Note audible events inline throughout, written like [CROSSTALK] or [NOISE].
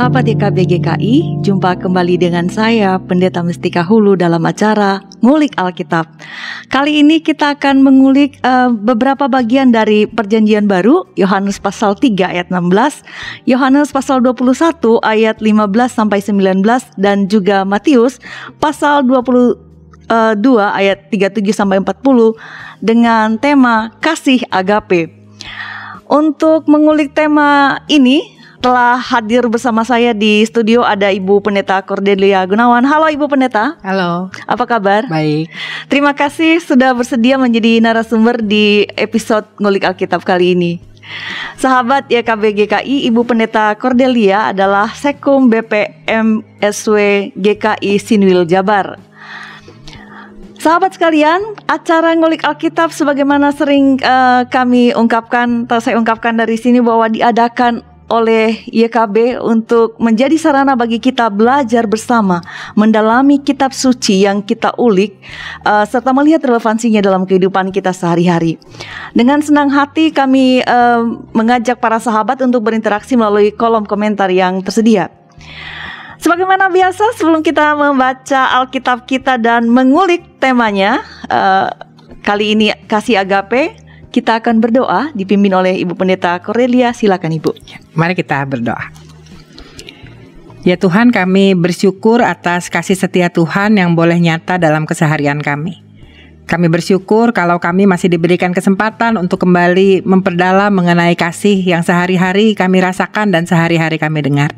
Sahabat YKB GKI, jumpa kembali dengan saya Pendeta Mestika Hulu dalam acara Ngulik Alkitab. Kali ini kita akan mengulik uh, beberapa bagian dari Perjanjian Baru, Yohanes pasal 3 ayat 16, Yohanes pasal 21 ayat 15 sampai 19 dan juga Matius pasal 22 ayat 37 sampai 40 dengan tema kasih agape. Untuk mengulik tema ini, telah hadir bersama saya di studio ada Ibu Pendeta Cordelia Gunawan. Halo Ibu Pendeta. Halo. Apa kabar? Baik. Terima kasih sudah bersedia menjadi narasumber di episode Ngulik Alkitab kali ini. Sahabat YKB GKI, Ibu Pendeta Cordelia adalah Sekum BPM SW GKI Sinwil Jabar. Sahabat sekalian, acara ngulik Alkitab sebagaimana sering uh, kami ungkapkan, atau saya ungkapkan dari sini bahwa diadakan oleh YKB untuk menjadi sarana bagi kita belajar bersama, mendalami kitab suci yang kita ulik, uh, serta melihat relevansinya dalam kehidupan kita sehari-hari. Dengan senang hati kami uh, mengajak para sahabat untuk berinteraksi melalui kolom komentar yang tersedia. Sebagaimana biasa, sebelum kita membaca Alkitab kita dan mengulik temanya, uh, kali ini kasih agape kita akan berdoa dipimpin oleh Ibu Pendeta Korelia. Silakan Ibu. Mari kita berdoa. Ya Tuhan kami bersyukur atas kasih setia Tuhan yang boleh nyata dalam keseharian kami. Kami bersyukur kalau kami masih diberikan kesempatan untuk kembali memperdalam mengenai kasih yang sehari-hari kami rasakan dan sehari-hari kami dengar.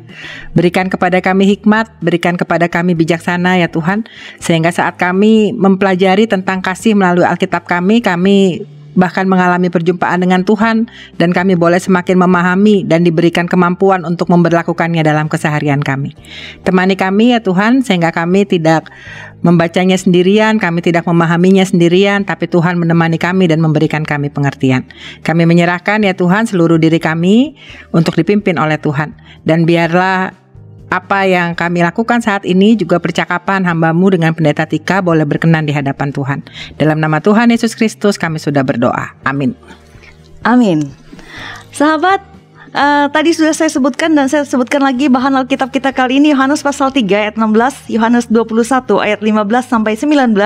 Berikan kepada kami hikmat, berikan kepada kami bijaksana ya Tuhan, sehingga saat kami mempelajari tentang kasih melalui Alkitab kami, kami bahkan mengalami perjumpaan dengan Tuhan dan kami boleh semakin memahami dan diberikan kemampuan untuk memperlakukannya dalam keseharian kami. Temani kami ya Tuhan sehingga kami tidak membacanya sendirian, kami tidak memahaminya sendirian, tapi Tuhan menemani kami dan memberikan kami pengertian. Kami menyerahkan ya Tuhan seluruh diri kami untuk dipimpin oleh Tuhan dan biarlah apa yang kami lakukan saat ini juga percakapan hambamu dengan pendeta Tika boleh berkenan di hadapan Tuhan. Dalam nama Tuhan Yesus Kristus kami sudah berdoa. Amin. Amin. Sahabat, uh, tadi sudah saya sebutkan dan saya sebutkan lagi bahan Alkitab kita kali ini Yohanes pasal 3 ayat 16, Yohanes 21 ayat 15 sampai 19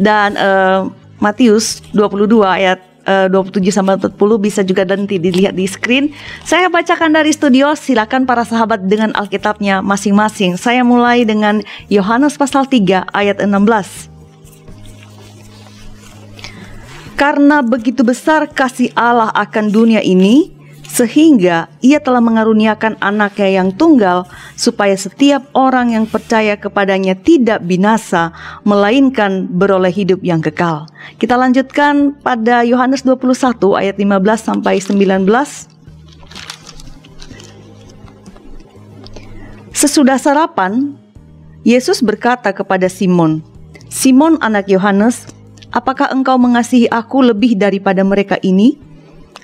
dan uh, Matius 22 ayat 27 eh, sampai 40 bisa juga nanti dilihat di screen. Saya bacakan dari studio, silakan para sahabat dengan Alkitabnya masing-masing. Saya mulai dengan Yohanes pasal 3 ayat 16. Karena begitu besar kasih Allah akan dunia ini, sehingga ia telah mengaruniakan anaknya yang tunggal supaya setiap orang yang percaya kepadanya tidak binasa melainkan beroleh hidup yang kekal. Kita lanjutkan pada Yohanes 21 ayat 15 sampai 19. Sesudah sarapan, Yesus berkata kepada Simon, "Simon anak Yohanes, apakah engkau mengasihi aku lebih daripada mereka ini?"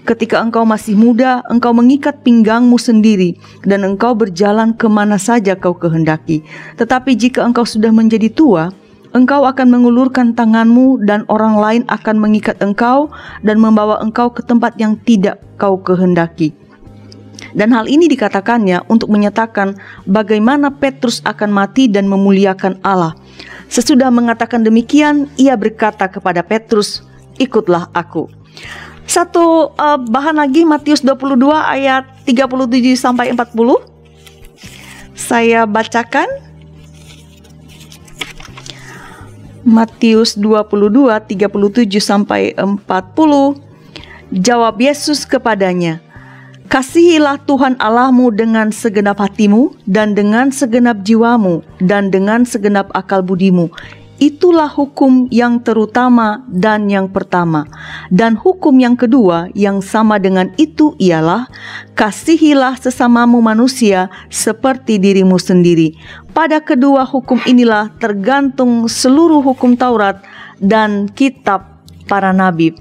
Ketika engkau masih muda, engkau mengikat pinggangmu sendiri dan engkau berjalan ke mana saja kau kehendaki. Tetapi jika engkau sudah menjadi tua, engkau akan mengulurkan tanganmu dan orang lain akan mengikat engkau dan membawa engkau ke tempat yang tidak kau kehendaki. Dan hal ini dikatakannya untuk menyatakan bagaimana Petrus akan mati dan memuliakan Allah. Sesudah mengatakan demikian, ia berkata kepada Petrus, "Ikutlah aku." Satu uh, bahan lagi Matius 22 ayat 37 sampai 40. Saya bacakan. Matius 22 37 sampai 40 Jawab Yesus kepadanya Kasihilah Tuhan Allahmu dengan segenap hatimu dan dengan segenap jiwamu dan dengan segenap akal budimu Itulah hukum yang terutama dan yang pertama. Dan hukum yang kedua yang sama dengan itu ialah kasihilah sesamamu manusia seperti dirimu sendiri. Pada kedua hukum inilah tergantung seluruh hukum Taurat dan kitab para nabi.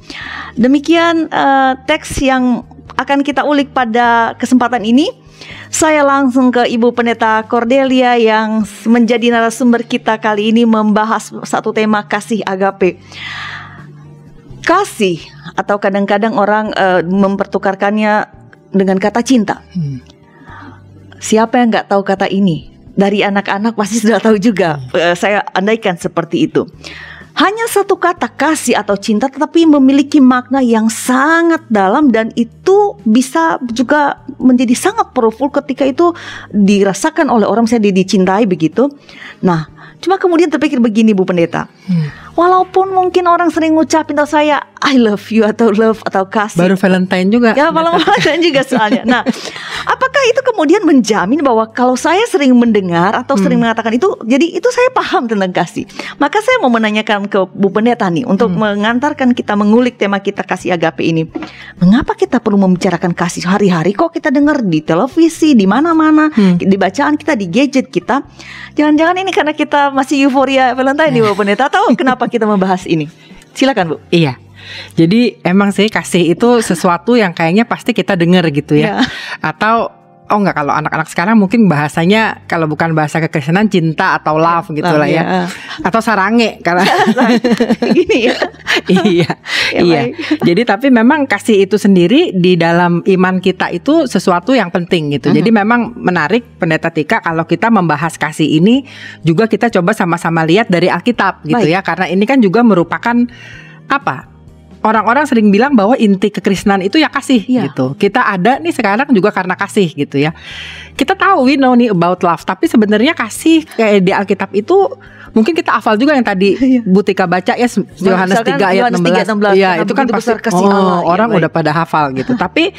Demikian uh, teks yang akan kita ulik pada kesempatan ini. Saya langsung ke Ibu Pendeta Cordelia yang menjadi narasumber kita kali ini membahas satu tema kasih agape. Kasih atau kadang-kadang orang uh, mempertukarkannya dengan kata cinta. Hmm. Siapa yang nggak tahu kata ini? Dari anak-anak pasti [LAUGHS] sudah tahu juga. Uh, saya andaikan seperti itu. Hanya satu kata kasih atau cinta tetapi memiliki makna yang sangat dalam dan itu bisa juga menjadi sangat powerful ketika itu dirasakan oleh orang misalnya dicintai begitu. Nah, cuma kemudian terpikir begini Bu Pendeta. Hmm. Walaupun mungkin orang sering ngucapin tentang saya I love you atau love atau kasih. Baru Valentine juga. Ya, malam Valentine juga soalnya. Nah, apakah itu kemudian menjamin bahwa kalau saya sering mendengar atau hmm. sering mengatakan itu, jadi itu saya paham tentang kasih. Maka saya mau menanyakan ke Bu Pendeta nih untuk hmm. mengantarkan kita mengulik tema kita kasih agape ini. Mengapa kita perlu membicarakan kasih hari-hari? Kok kita dengar di televisi, di mana-mana, hmm. di bacaan kita, di gadget kita. Jangan-jangan ini karena kita masih euforia Valentine nih Bu Pendeta atau kenapa kita membahas ini? Silakan Bu. Iya. Jadi emang sih kasih itu sesuatu yang kayaknya pasti kita dengar gitu ya. Yeah. Atau oh enggak kalau anak-anak sekarang mungkin bahasanya kalau bukan bahasa kekristenan cinta atau love gitu lah ya. ya. Atau sarange karena [LAUGHS] gini ya. [LAUGHS] iya. Ya, iya. [LAUGHS] Jadi tapi memang kasih itu sendiri di dalam iman kita itu sesuatu yang penting gitu. Uh -huh. Jadi memang menarik pendeta Tika kalau kita membahas kasih ini juga kita coba sama-sama lihat dari Alkitab gitu Baik. ya karena ini kan juga merupakan apa orang-orang sering bilang bahwa inti kekristenan itu ya kasih ya. gitu. Kita ada nih sekarang juga karena kasih gitu ya. Kita tahu we know nih about love, tapi sebenarnya kasih kayak di Alkitab itu mungkin kita hafal juga yang tadi iya. Butika baca ya Yohanes 3 ayat 16. Iya, itu kan pasti kasih oh, Allah. orang ya, udah pada hafal gitu. [LAUGHS] tapi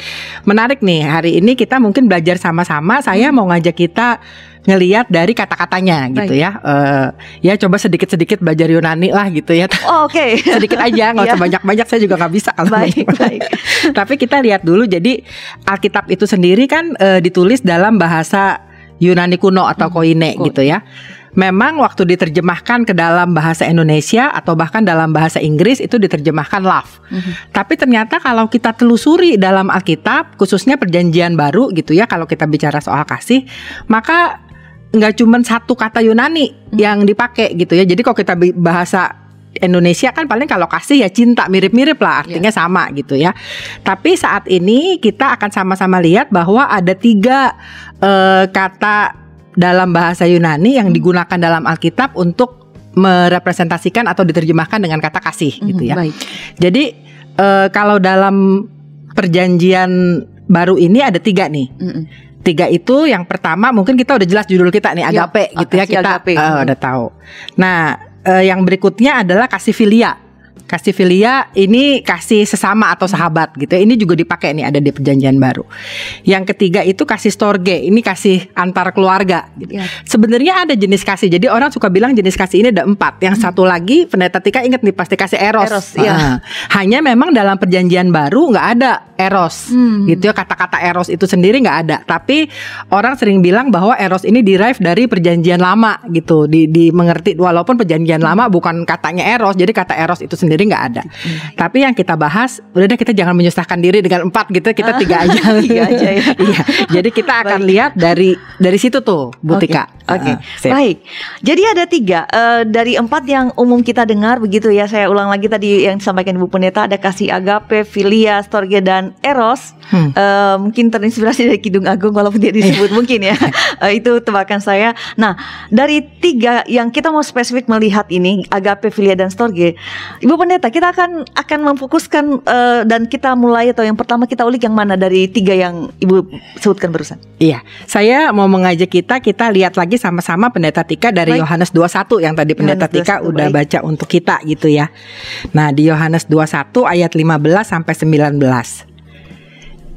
menarik nih hari ini kita mungkin belajar sama-sama. Saya hmm. mau ngajak kita ngeliat dari kata-katanya gitu ya. Uh, ya coba sedikit-sedikit belajar Yunani lah gitu ya. Oh, Oke. Okay. [LAUGHS] sedikit aja nggak usah iya. banyak-banyak saya juga nggak bisa kalau baik, baik. [LAUGHS] Tapi kita lihat dulu jadi Alkitab itu sendiri kan uh, ditulis dalam bahasa Yunani kuno atau hmm. koine gitu ya. Memang waktu diterjemahkan ke dalam bahasa Indonesia atau bahkan dalam bahasa Inggris itu diterjemahkan love. Mm-hmm. Tapi ternyata kalau kita telusuri dalam Alkitab, khususnya Perjanjian Baru gitu ya, kalau kita bicara soal kasih, maka nggak cuma satu kata Yunani hmm. yang dipakai gitu ya. Jadi kalau kita bahasa Indonesia kan paling kalau kasih ya cinta mirip-mirip lah artinya yeah. sama gitu ya. Tapi saat ini kita akan sama-sama lihat bahwa ada tiga uh, kata dalam bahasa Yunani yang hmm. digunakan dalam Alkitab untuk merepresentasikan atau diterjemahkan dengan kata kasih hmm, gitu ya. Baik. Jadi uh, kalau dalam perjanjian baru ini ada tiga nih. Hmm tiga itu yang pertama mungkin kita udah jelas judul kita nih iya, agape ya, gitu ya kita uh, udah tahu. Nah, uh, yang berikutnya adalah kasih filia. Kasih filia ini kasih sesama atau sahabat gitu. Ini juga dipakai nih ada di perjanjian baru. Yang ketiga itu kasih storge. Ini kasih antar keluarga. Gitu. Ya. Sebenarnya ada jenis kasih. Jadi orang suka bilang jenis kasih ini ada empat. Yang hmm. satu lagi pendeta Tika ingat nih pasti kasih eros. eros ya. Hanya memang dalam perjanjian baru nggak ada eros. Hmm. Gitu ya kata-kata eros itu sendiri nggak ada. Tapi orang sering bilang bahwa eros ini derive dari perjanjian lama gitu. Di, di mengerti walaupun perjanjian lama bukan katanya eros. Jadi kata eros itu sendiri sendiri nggak ada. Hmm. Tapi yang kita bahas, udah deh kita jangan menyusahkan diri dengan empat gitu, kita tiga [LAUGHS] aja. tiga aja ya. [LAUGHS] iya. Jadi kita akan Baik. lihat dari dari situ tuh, Butika. Oke. Okay. Okay. Uh, Baik. Jadi ada tiga uh, dari empat yang umum kita dengar begitu ya. Saya ulang lagi tadi yang disampaikan Ibu Pendeta ada kasih agape, filia, storge dan eros. Hmm. Uh, mungkin terinspirasi dari Kidung Agung walaupun dia disebut [LAUGHS] mungkin ya. Uh, itu tebakan saya. Nah, dari tiga yang kita mau spesifik melihat ini agape, filia dan storge, Ibu Ibu Pendeta, kita akan akan memfokuskan uh, dan kita mulai atau yang pertama kita ulik yang mana dari tiga yang Ibu sebutkan barusan. Iya, saya mau mengajak kita kita lihat lagi sama-sama Pendeta Tika dari. Yohanes 21 yang tadi Pendeta Yohanes Tika 21, udah baik. baca untuk kita gitu ya. Nah, di Yohanes 21 ayat 15 sampai 19.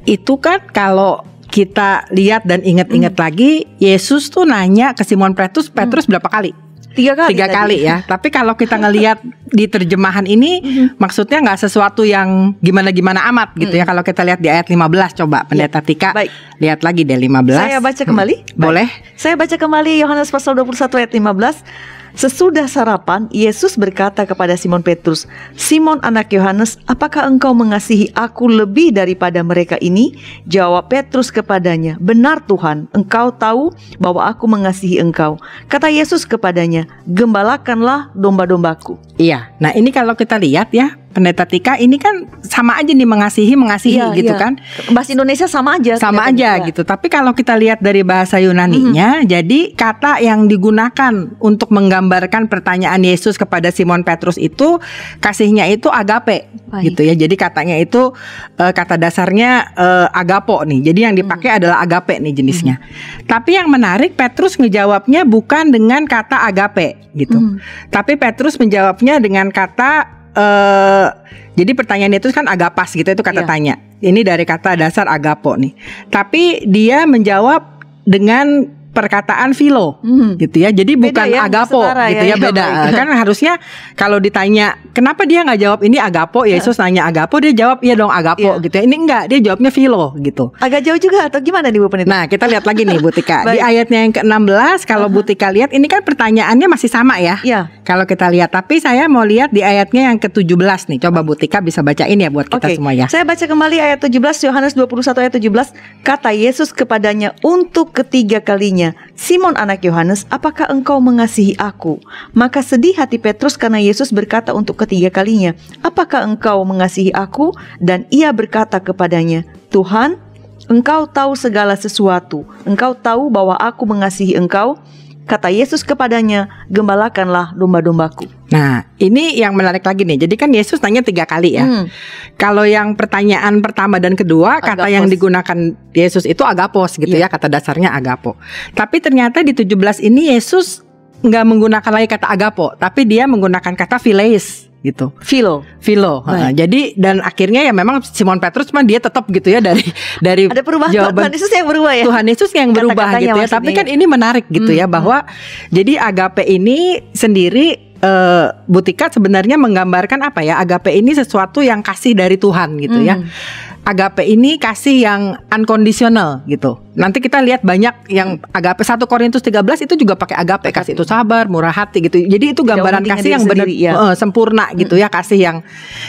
Itu kan kalau kita lihat dan ingat-ingat hmm. lagi, Yesus tuh nanya ke Simon Petrus, Petrus hmm. berapa kali? Tiga kali tiga tadi. kali ya [LAUGHS] tapi kalau kita ngelihat di terjemahan ini mm-hmm. maksudnya nggak sesuatu yang gimana gimana amat gitu mm. ya kalau kita lihat di ayat 15 coba iya. pendeta ya. Tika Baik. lihat lagi deh 15 saya baca kembali hmm. boleh saya baca kembali Yohanes pasal 21 ayat 15 Sesudah sarapan, Yesus berkata kepada Simon Petrus, "Simon anak Yohanes, apakah engkau mengasihi aku lebih daripada mereka ini?" Jawab Petrus kepadanya, "Benar Tuhan, engkau tahu bahwa aku mengasihi engkau." Kata Yesus kepadanya, "Gembalakanlah domba-dombaku." Iya. Nah, ini kalau kita lihat ya, pendeta Tika ini kan sama aja nih mengasihi mengasihi iya, gitu iya. kan bahasa Indonesia sama aja sama aja juga. gitu tapi kalau kita lihat dari bahasa Yunani-nya mm-hmm. jadi kata yang digunakan untuk menggambarkan pertanyaan Yesus kepada Simon Petrus itu kasihnya itu agape Baik. gitu ya jadi katanya itu uh, kata dasarnya uh, agapo nih jadi yang dipakai mm. adalah agape nih jenisnya mm. tapi yang menarik Petrus ngejawabnya bukan dengan kata agape gitu mm. tapi Petrus menjawabnya dengan kata uh, jadi pertanyaan itu kan agak pas gitu itu kata iya. tanya. Ini dari kata dasar agapo nih. Tapi dia menjawab dengan perkataan filo hmm. gitu ya. Jadi beda bukan ya, agapo gitu ya, ya beda. Ya, [LAUGHS] kan harusnya kalau ditanya kenapa dia nggak jawab ini agapo, ya Yesus nanya agapo, dia jawab iya dong agapo ya. gitu ya. Ini enggak, dia jawabnya filo gitu. Agak jauh juga atau gimana nih Bu Penita? Nah, kita lihat lagi nih Bu Tika. di [LAUGHS] ayatnya yang ke-16 kalau. Bu Tika lihat ini kan pertanyaannya masih sama ya. Iya. Kalau kita lihat, tapi saya mau lihat di ayatnya yang ke-17 nih. Coba Bu Tika bisa bacain ya buat kita okay. semua ya. Saya baca kembali ayat 17 Yohanes 21 ayat 17. Kata Yesus kepadanya untuk ketiga kalinya Simon anak Yohanes, apakah engkau mengasihi aku? Maka sedih hati Petrus karena Yesus berkata untuk ketiga kalinya, apakah engkau mengasihi aku? Dan ia berkata kepadanya, Tuhan, engkau tahu segala sesuatu, engkau tahu bahwa aku mengasihi engkau, Kata Yesus kepadanya, gembalakanlah domba-dombaku. Nah, ini yang menarik lagi nih. Jadi kan Yesus tanya tiga kali ya. Hmm. Kalau yang pertanyaan pertama dan kedua, agapos. kata yang digunakan Yesus itu agapos gitu yeah. ya. Kata dasarnya agapo. Tapi ternyata di 17 ini Yesus nggak menggunakan lagi kata agapo, tapi dia menggunakan kata phileis gitu. Philo. Philo. Nah, jadi dan akhirnya ya memang Simon Petrus mah dia tetap gitu ya dari [LAUGHS] dari Ada perubahan jawaban, Tuhan Yesus yang berubah ya. Tuhan Yesus yang berubah Kata gitu ya. Tapi kan ini menarik gitu ya, hmm, ya bahwa hmm. jadi agape ini sendiri uh, Butika sebenarnya menggambarkan apa ya? Agape ini sesuatu yang kasih dari Tuhan gitu ya. hmm. ya agape ini kasih yang unconditional gitu. Nanti kita lihat banyak yang agape 1 Korintus 13 itu juga pakai agape kasih itu sabar, murah hati gitu. Jadi itu gambaran kasih yang benar ya. uh, sempurna gitu ya, kasih yang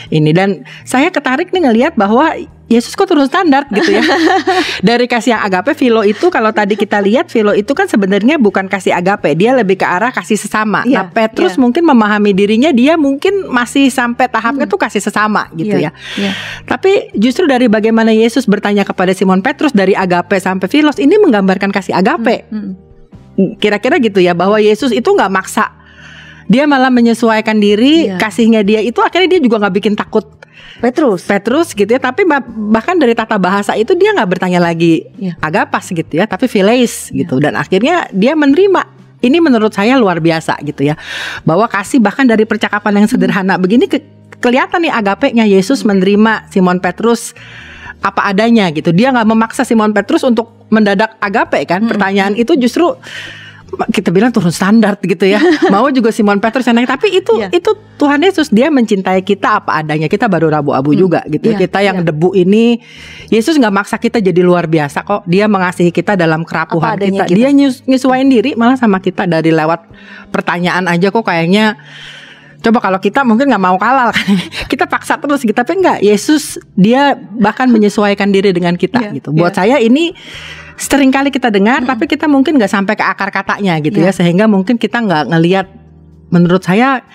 ini dan saya ketarik nih ngelihat bahwa Yesus kok turun standar gitu ya. [LAUGHS] Dari kasih yang agape filo itu kalau tadi kita lihat filo itu kan sebenarnya bukan kasih agape, dia lebih ke arah kasih sesama. Yeah, nah, Petrus yeah. mungkin memahami dirinya dia mungkin masih sampai tahapnya hmm. tuh kasih sesama gitu yeah, ya. Yeah. Tapi justru dari bagaimana Yesus bertanya kepada Simon Petrus dari agape sampai filos ini menggambarkan kasih agape. Hmm. Hmm. Kira-kira gitu ya bahwa Yesus itu nggak maksa dia malah menyesuaikan diri yeah. kasihnya dia itu akhirnya dia juga nggak bikin takut Petrus. Petrus gitu ya, tapi bahkan dari tata bahasa itu dia nggak bertanya lagi ya. agak pas gitu ya, tapi phileis ya. gitu dan akhirnya dia menerima. Ini menurut saya luar biasa gitu ya. Bahwa kasih bahkan dari percakapan yang sederhana hmm. begini ke, kelihatan nih agapenya Yesus menerima Simon Petrus apa adanya gitu. Dia nggak memaksa Simon Petrus untuk mendadak agape kan. Hmm. Pertanyaan itu justru kita bilang turun standar gitu ya. [LAUGHS] Mau juga Simon Petrus yang naik, tapi itu yeah. itu Tuhan Yesus dia mencintai kita apa adanya. Kita baru rabu-abu hmm. juga gitu. Yeah, kita yang yeah. debu ini Yesus nggak maksa kita jadi luar biasa kok. Dia mengasihi kita dalam kerapuhan kita. kita. Dia nyus, nyesuaiin diri malah sama kita dari lewat pertanyaan aja kok kayaknya Coba kalau kita mungkin nggak mau kalah kan, [LAUGHS] kita paksa terus gitu. Tapi enggak, Yesus dia bahkan menyesuaikan diri dengan kita yeah, gitu. Buat yeah. saya ini sering kali kita dengar hmm. tapi kita mungkin nggak sampai ke akar katanya gitu yeah. ya sehingga mungkin kita nggak ngelihat menurut saya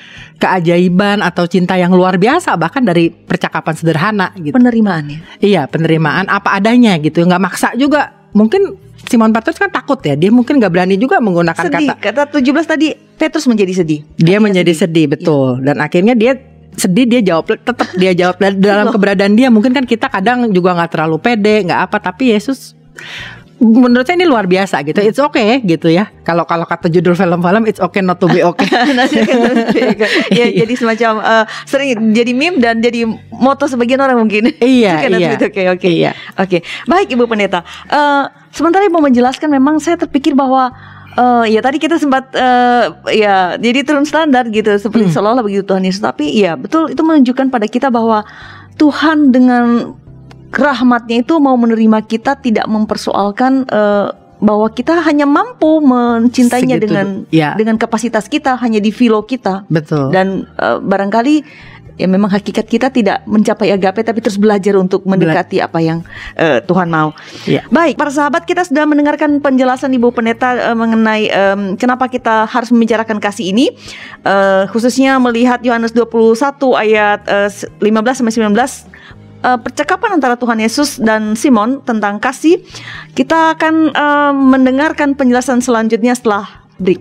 keajaiban atau cinta yang luar biasa bahkan dari percakapan sederhana gitu. Penerimaannya. Iya penerimaan apa adanya gitu. Nggak maksa juga. Mungkin Simon Petrus kan takut ya. Dia mungkin nggak berani juga menggunakan sedih. kata kata 17 tadi Petrus menjadi sedih. Dia akhirnya menjadi sedih, sedih betul. Ya. dan akhirnya dia sedih dia jawab tetap dia jawab. Dalam keberadaan dia mungkin kan kita kadang juga nggak terlalu pede nggak apa. Tapi Yesus menurut saya ini luar biasa gitu. It's okay gitu ya. Kalau kalau kata judul film-film it's okay not to be okay. [LAUGHS] ya jadi semacam uh, sering jadi meme dan jadi moto sebagian orang mungkin. Iya, [LAUGHS] iya. Oke, oke. Okay. Iya. Oke. Baik Ibu Pendeta. Uh, sementara Ibu menjelaskan memang saya terpikir bahwa Uh, ya tadi kita sempat uh, ya jadi turun standar gitu seperti hmm. seolah-olah begitu Tuhan Yesus tapi ya betul itu menunjukkan pada kita bahwa Tuhan dengan rahmatnya itu mau menerima kita tidak mempersoalkan uh, bahwa kita hanya mampu mencintainya Segitu, dengan ya. dengan kapasitas kita hanya di filo kita. Betul. Dan uh, barangkali ya memang hakikat kita tidak mencapai agape tapi terus belajar untuk mendekati apa yang uh, Tuhan mau. Ya. Baik, para sahabat kita sudah mendengarkan penjelasan Ibu Pendeta uh, mengenai um, kenapa kita harus membicarakan kasih ini uh, khususnya melihat Yohanes 21 ayat uh, 15 sampai 19 uh, percakapan antara Tuhan Yesus dan Simon tentang kasih, kita akan uh, mendengarkan penjelasan selanjutnya setelah break.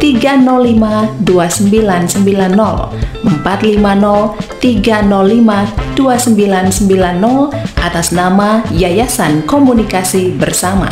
305 2990 450 305 2990 atas nama Yayasan Komunikasi Bersama.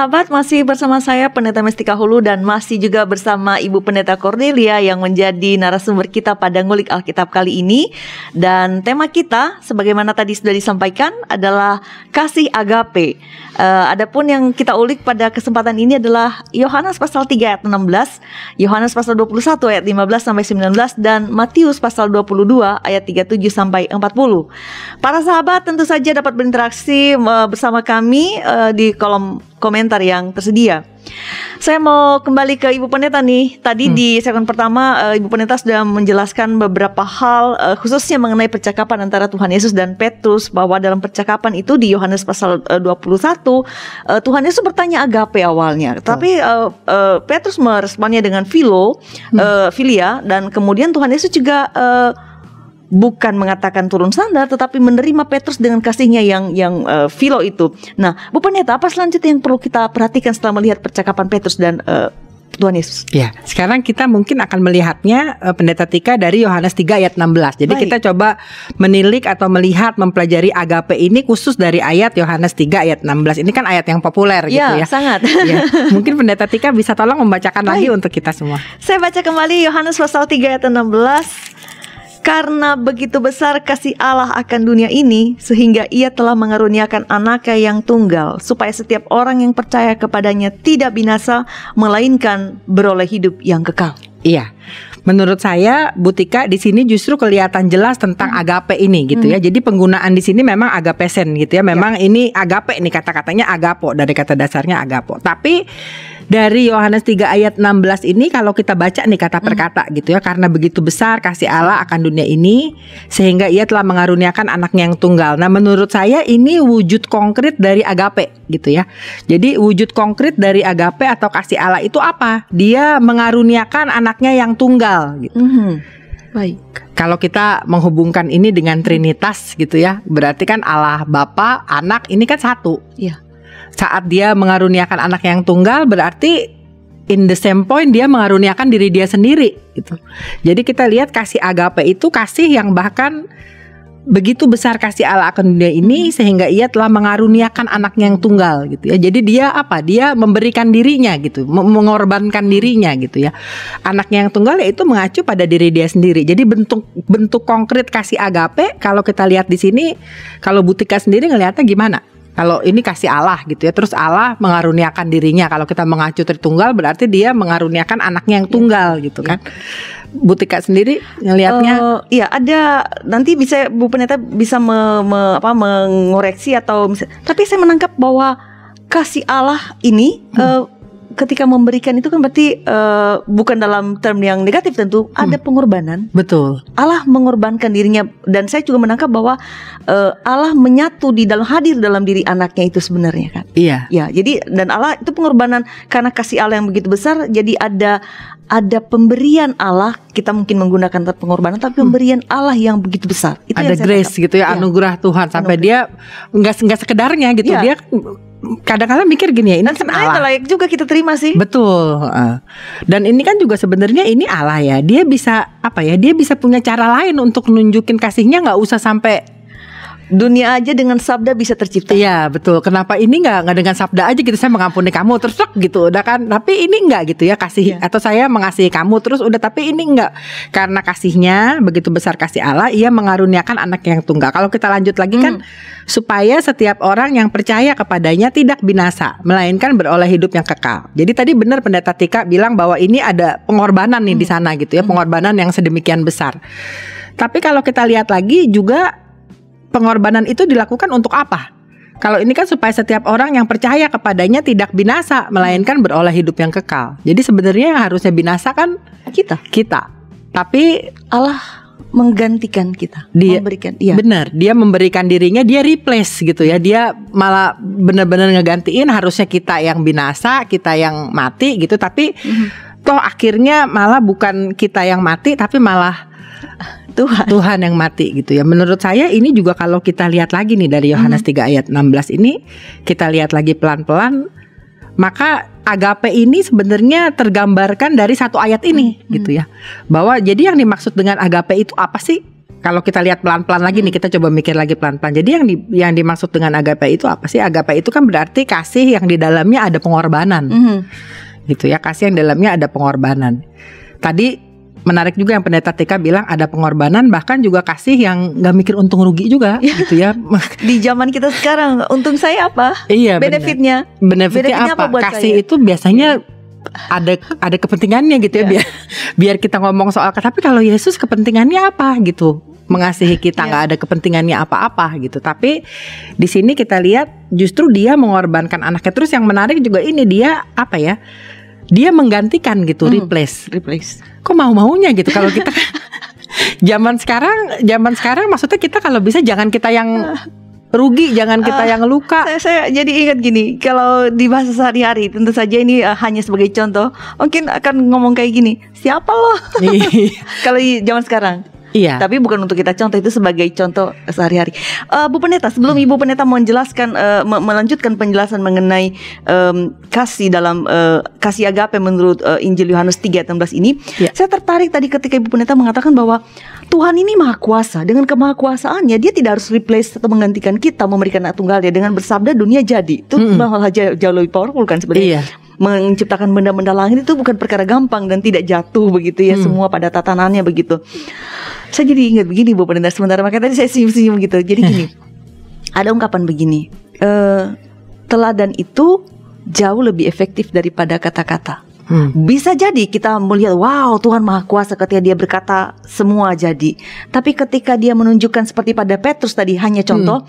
Sahabat masih bersama saya Pendeta Mestika Hulu dan masih juga bersama Ibu Pendeta Cornelia yang menjadi narasumber kita pada ngulik Alkitab kali ini dan tema kita sebagaimana tadi sudah disampaikan adalah kasih agape. Uh, adapun yang kita ulik pada kesempatan ini adalah Yohanes pasal 3 ayat 16, Yohanes pasal 21 ayat 15 sampai 19 dan Matius pasal 22 ayat 37 sampai 40. Para sahabat tentu saja dapat berinteraksi uh, bersama kami uh, di kolom komentar yang tersedia. Saya mau kembali ke Ibu Pendeta nih. Tadi hmm. di segmen pertama uh, Ibu Pendeta sudah menjelaskan beberapa hal uh, khususnya mengenai percakapan antara Tuhan Yesus dan Petrus bahwa dalam percakapan itu di Yohanes pasal uh, 21 uh, Tuhan Yesus bertanya agape awalnya. Hmm. Tapi uh, uh, Petrus meresponnya dengan filo, hmm. uh, filia dan kemudian Tuhan Yesus juga uh, bukan mengatakan turun standar tetapi menerima Petrus dengan kasihnya yang yang uh, filo itu. Nah, Bu Pendeta, apa selanjutnya yang perlu kita perhatikan setelah melihat percakapan Petrus dan uh, Tuhan Yesus. Ya, sekarang kita mungkin akan melihatnya uh, Pendeta Tika dari Yohanes 3 ayat 16. Jadi Baik. kita coba menilik atau melihat mempelajari agape ini khusus dari ayat Yohanes 3 ayat 16. Ini kan ayat yang populer ya, gitu ya. sangat. [LAUGHS] ya. Mungkin Pendeta Tika bisa tolong membacakan Baik. lagi untuk kita semua. Saya baca kembali Yohanes pasal 3 ayat 16. Karena begitu besar kasih Allah akan dunia ini, sehingga ia telah mengaruniakan anaknya yang tunggal, supaya setiap orang yang percaya kepadanya tidak binasa, melainkan beroleh hidup yang kekal. Iya. Menurut saya Butika di sini justru kelihatan jelas tentang hmm. agape ini gitu ya. hmm. ya. Jadi penggunaan di sini memang agapesen gitu ya. Memang ya. ini agape nih kata-katanya agapo dari kata dasarnya agapo. Tapi dari Yohanes 3 ayat 16 ini kalau kita baca nih kata per kata hmm. gitu ya karena begitu besar kasih Allah akan dunia ini sehingga ia telah mengaruniakan anaknya yang tunggal. Nah, menurut saya ini wujud konkret dari agape gitu ya. Jadi wujud konkret dari agape atau kasih Allah itu apa? Dia mengaruniakan anaknya yang tunggal gitu. -hmm. Baik. Kalau kita menghubungkan ini dengan Trinitas gitu ya, berarti kan Allah Bapa, Anak ini kan satu. Iya. Saat dia mengaruniakan anak yang tunggal berarti in the same point dia mengaruniakan diri dia sendiri gitu. Jadi kita lihat kasih agape itu kasih yang bahkan begitu besar kasih Allah akan dunia ini sehingga ia telah mengaruniakan anaknya yang tunggal gitu ya. Jadi dia apa? Dia memberikan dirinya gitu, mengorbankan dirinya gitu ya. Anaknya yang tunggal ya itu mengacu pada diri dia sendiri. Jadi bentuk bentuk konkret kasih agape kalau kita lihat di sini kalau Butika sendiri ngelihatnya gimana? Kalau ini kasih Allah gitu ya, terus Allah mengaruniakan dirinya. Kalau kita mengacu tritunggal berarti dia mengaruniakan anaknya yang tunggal gitu kan. Butika sendiri ngelihatnya? Eh, iya ada. Nanti bisa Bu Pendeta bisa me- me- apa mengoreksi atau tapi saya menangkap bahwa kasih Allah ini eh, ketika memberikan itu kan berarti eh, bukan dalam term yang negatif tentu ada pengorbanan betul. Allah mengorbankan dirinya dan saya juga menangkap bahwa eh, Allah menyatu di dalam hadir dalam diri anaknya itu sebenarnya kan Iya. Ya, jadi dan Allah itu pengorbanan karena kasih Allah yang begitu besar, jadi ada ada pemberian Allah. Kita mungkin menggunakan kata pengorbanan, tapi pemberian Allah yang begitu besar. Itu ada grace tangkap. gitu ya, Iya. anugerah Tuhan sampai dia nggak nggak sekedarnya gitu. Iya. Dia kadang-kadang mikir gini ya, ini Dan kan sebenarnya Allah. layak juga kita terima sih. Betul. Dan ini kan juga sebenarnya ini Allah ya. Dia bisa apa ya? Dia bisa punya cara lain untuk nunjukin kasihnya nggak usah sampai Dunia aja dengan sabda bisa tercipta. Iya betul. Kenapa ini nggak nggak dengan sabda aja gitu saya mengampuni kamu terus gitu udah kan. Tapi ini nggak gitu ya kasih Iya. atau saya mengasihi kamu terus udah tapi ini nggak karena kasihnya begitu besar kasih Allah ia mengaruniakan anak yang tunggal. Kalau kita lanjut lagi kan supaya setiap orang yang percaya kepadanya tidak binasa melainkan beroleh hidup yang kekal. Jadi tadi benar pendeta Tika bilang bahwa ini ada pengorbanan nih di sana gitu ya pengorbanan yang sedemikian besar. Tapi kalau kita lihat lagi juga pengorbanan itu dilakukan untuk apa? Kalau ini kan supaya setiap orang yang percaya kepadanya tidak binasa, melainkan beroleh hidup yang kekal. Jadi sebenarnya yang harusnya binasa kan Kita kita. Tapi Allah menggantikan kita, Dia- memberikan. Iya. benar, dia memberikan dirinya, dia replace gitu ya. Dia malah benar-benar ngegantiin harusnya kita yang binasa, kita yang mati gitu. Tapi toh akhirnya malah bukan kita yang mati, tapi malah Tuhan. Tuhan yang mati gitu ya. Menurut saya ini juga kalau kita lihat lagi nih dari Yohanes 3 ayat 16 ini kita lihat lagi pelan-pelan maka agape ini sebenarnya tergambarkan dari satu ayat ini gitu ya. Bahwa jadi yang dimaksud dengan agape itu apa sih? Kalau kita lihat pelan-pelan lagi nih kita coba mikir lagi pelan-pelan. Jadi yang di, yang dimaksud dengan agape itu apa sih? Agape itu kan berarti kasih yang di dalamnya ada pengorbanan Mhm. gitu ya kasih yang dalamnya ada pengorbanan tadi menarik juga yang pendeta TK bilang ada pengorbanan bahkan juga kasih yang nggak mikir untung rugi juga [LAUGHS] gitu ya [LAUGHS] Di zaman kita sekarang, untung saya apa? iya. Benefitnya. benefitnya, benefitnya apa, apa buat kasih saya? itu biasanya ada ada kepentingannya gitu ya Iya. biar biar kita ngomong soal tapi kalau Yesus kepentingannya apa gitu mengasihi kita Iya. nggak ada kepentingannya apa-apa gitu tapi di sini kita lihat justru dia mengorbankan anaknya terus yang menarik juga ini dia apa ya dia menggantikan gitu Hmm. replace Replace. kok mau maunya gitu kalau kita kan [LAUGHS] zaman sekarang zaman sekarang maksudnya kita kalau bisa jangan kita yang rugi jangan kita Ah, yang luka Saya, saya jadi ingat gini, kalau di bahasa sehari-hari, tentu saja ini eh, hanya sebagai contoh, mungkin akan ngomong kayak gini, siapa lo? [LAUGHS] kalau di zaman sekarang. Iya Tapi bukan untuk kita contoh itu sebagai contoh sehari-hari. Eh, Bu Pendeta, sebelum Ibu Pendeta menjelaskan me- melanjutkan penjelasan mengenai em, kasih dalam eh, kasih agape menurut eh, Injil Yohanes 3 ayat 16 ini, Ya. saya tertarik tadi ketika Ibu Pendeta mengatakan bahwa Tuhan ini maha kuasa. Dengan kemahakuasaannya dia tidak harus replace atau menggantikan kita memberikan anak tunggalnya dengan bersabda dunia jadi. Itu Mm-mm. malah jauh, jauh lebih powerful kan sebenarnya iya menciptakan benda-benda langit itu bukan perkara gampang dan tidak jatuh begitu ya Hmm. semua pada tatanannya begitu. Saya jadi ingat begini Bu Pendeta sementara makanya tadi saya senyum-senyum gitu. Jadi gini, [LAUGHS] ada ungkapan begini, eh, teladan itu jauh lebih efektif daripada kata-kata. Hmm. Bisa jadi kita melihat wow Tuhan Maha Kuasa ketika dia berkata semua jadi. Tapi ketika dia menunjukkan seperti pada Petrus tadi hanya contoh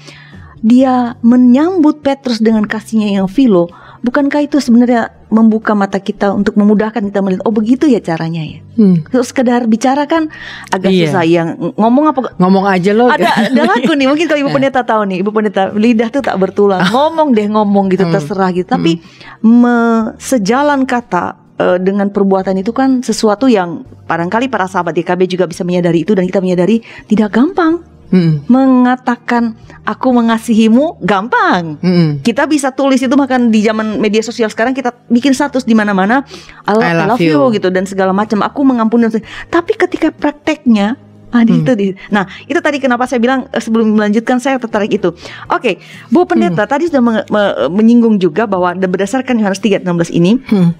dia menyambut Petrus dengan kasihnya yang filo. Bukankah itu sebenarnya membuka mata kita untuk memudahkan kita melihat oh begitu ya caranya ya. Hmm. Terus sekedar bicara kan agak Iya. susah yang ngomong apa ngomong aja loh ada ada lagu nih mungkin kalau ibu [LAUGHS] pendeta tahu nih ibu pendeta lidah tuh tak bertulang [LAUGHS] ngomong deh ngomong gitu Hmm. terserah gitu tapi me- sejalan kata eh, dengan perbuatan itu kan sesuatu yang barangkali para sahabat YKB juga bisa menyadari itu dan kita menyadari tidak gampang. Mm-mm. Mengatakan aku mengasihimu gampang. Mm-mm. Kita bisa tulis itu makan di zaman media sosial sekarang kita bikin status di mana-mana I love, I I love love you. you. gitu dan segala macam. Aku mengampuni. Tapi ketika prakteknya Ah, Hmm. itu di. Nah, itu tadi kenapa saya bilang eh, sebelum melanjutkan saya tertarik itu. Oke, Bu Pendeta tadi sudah menge- me- menyinggung juga bahwa berdasarkan Yohanes 3:16 ini Hmm.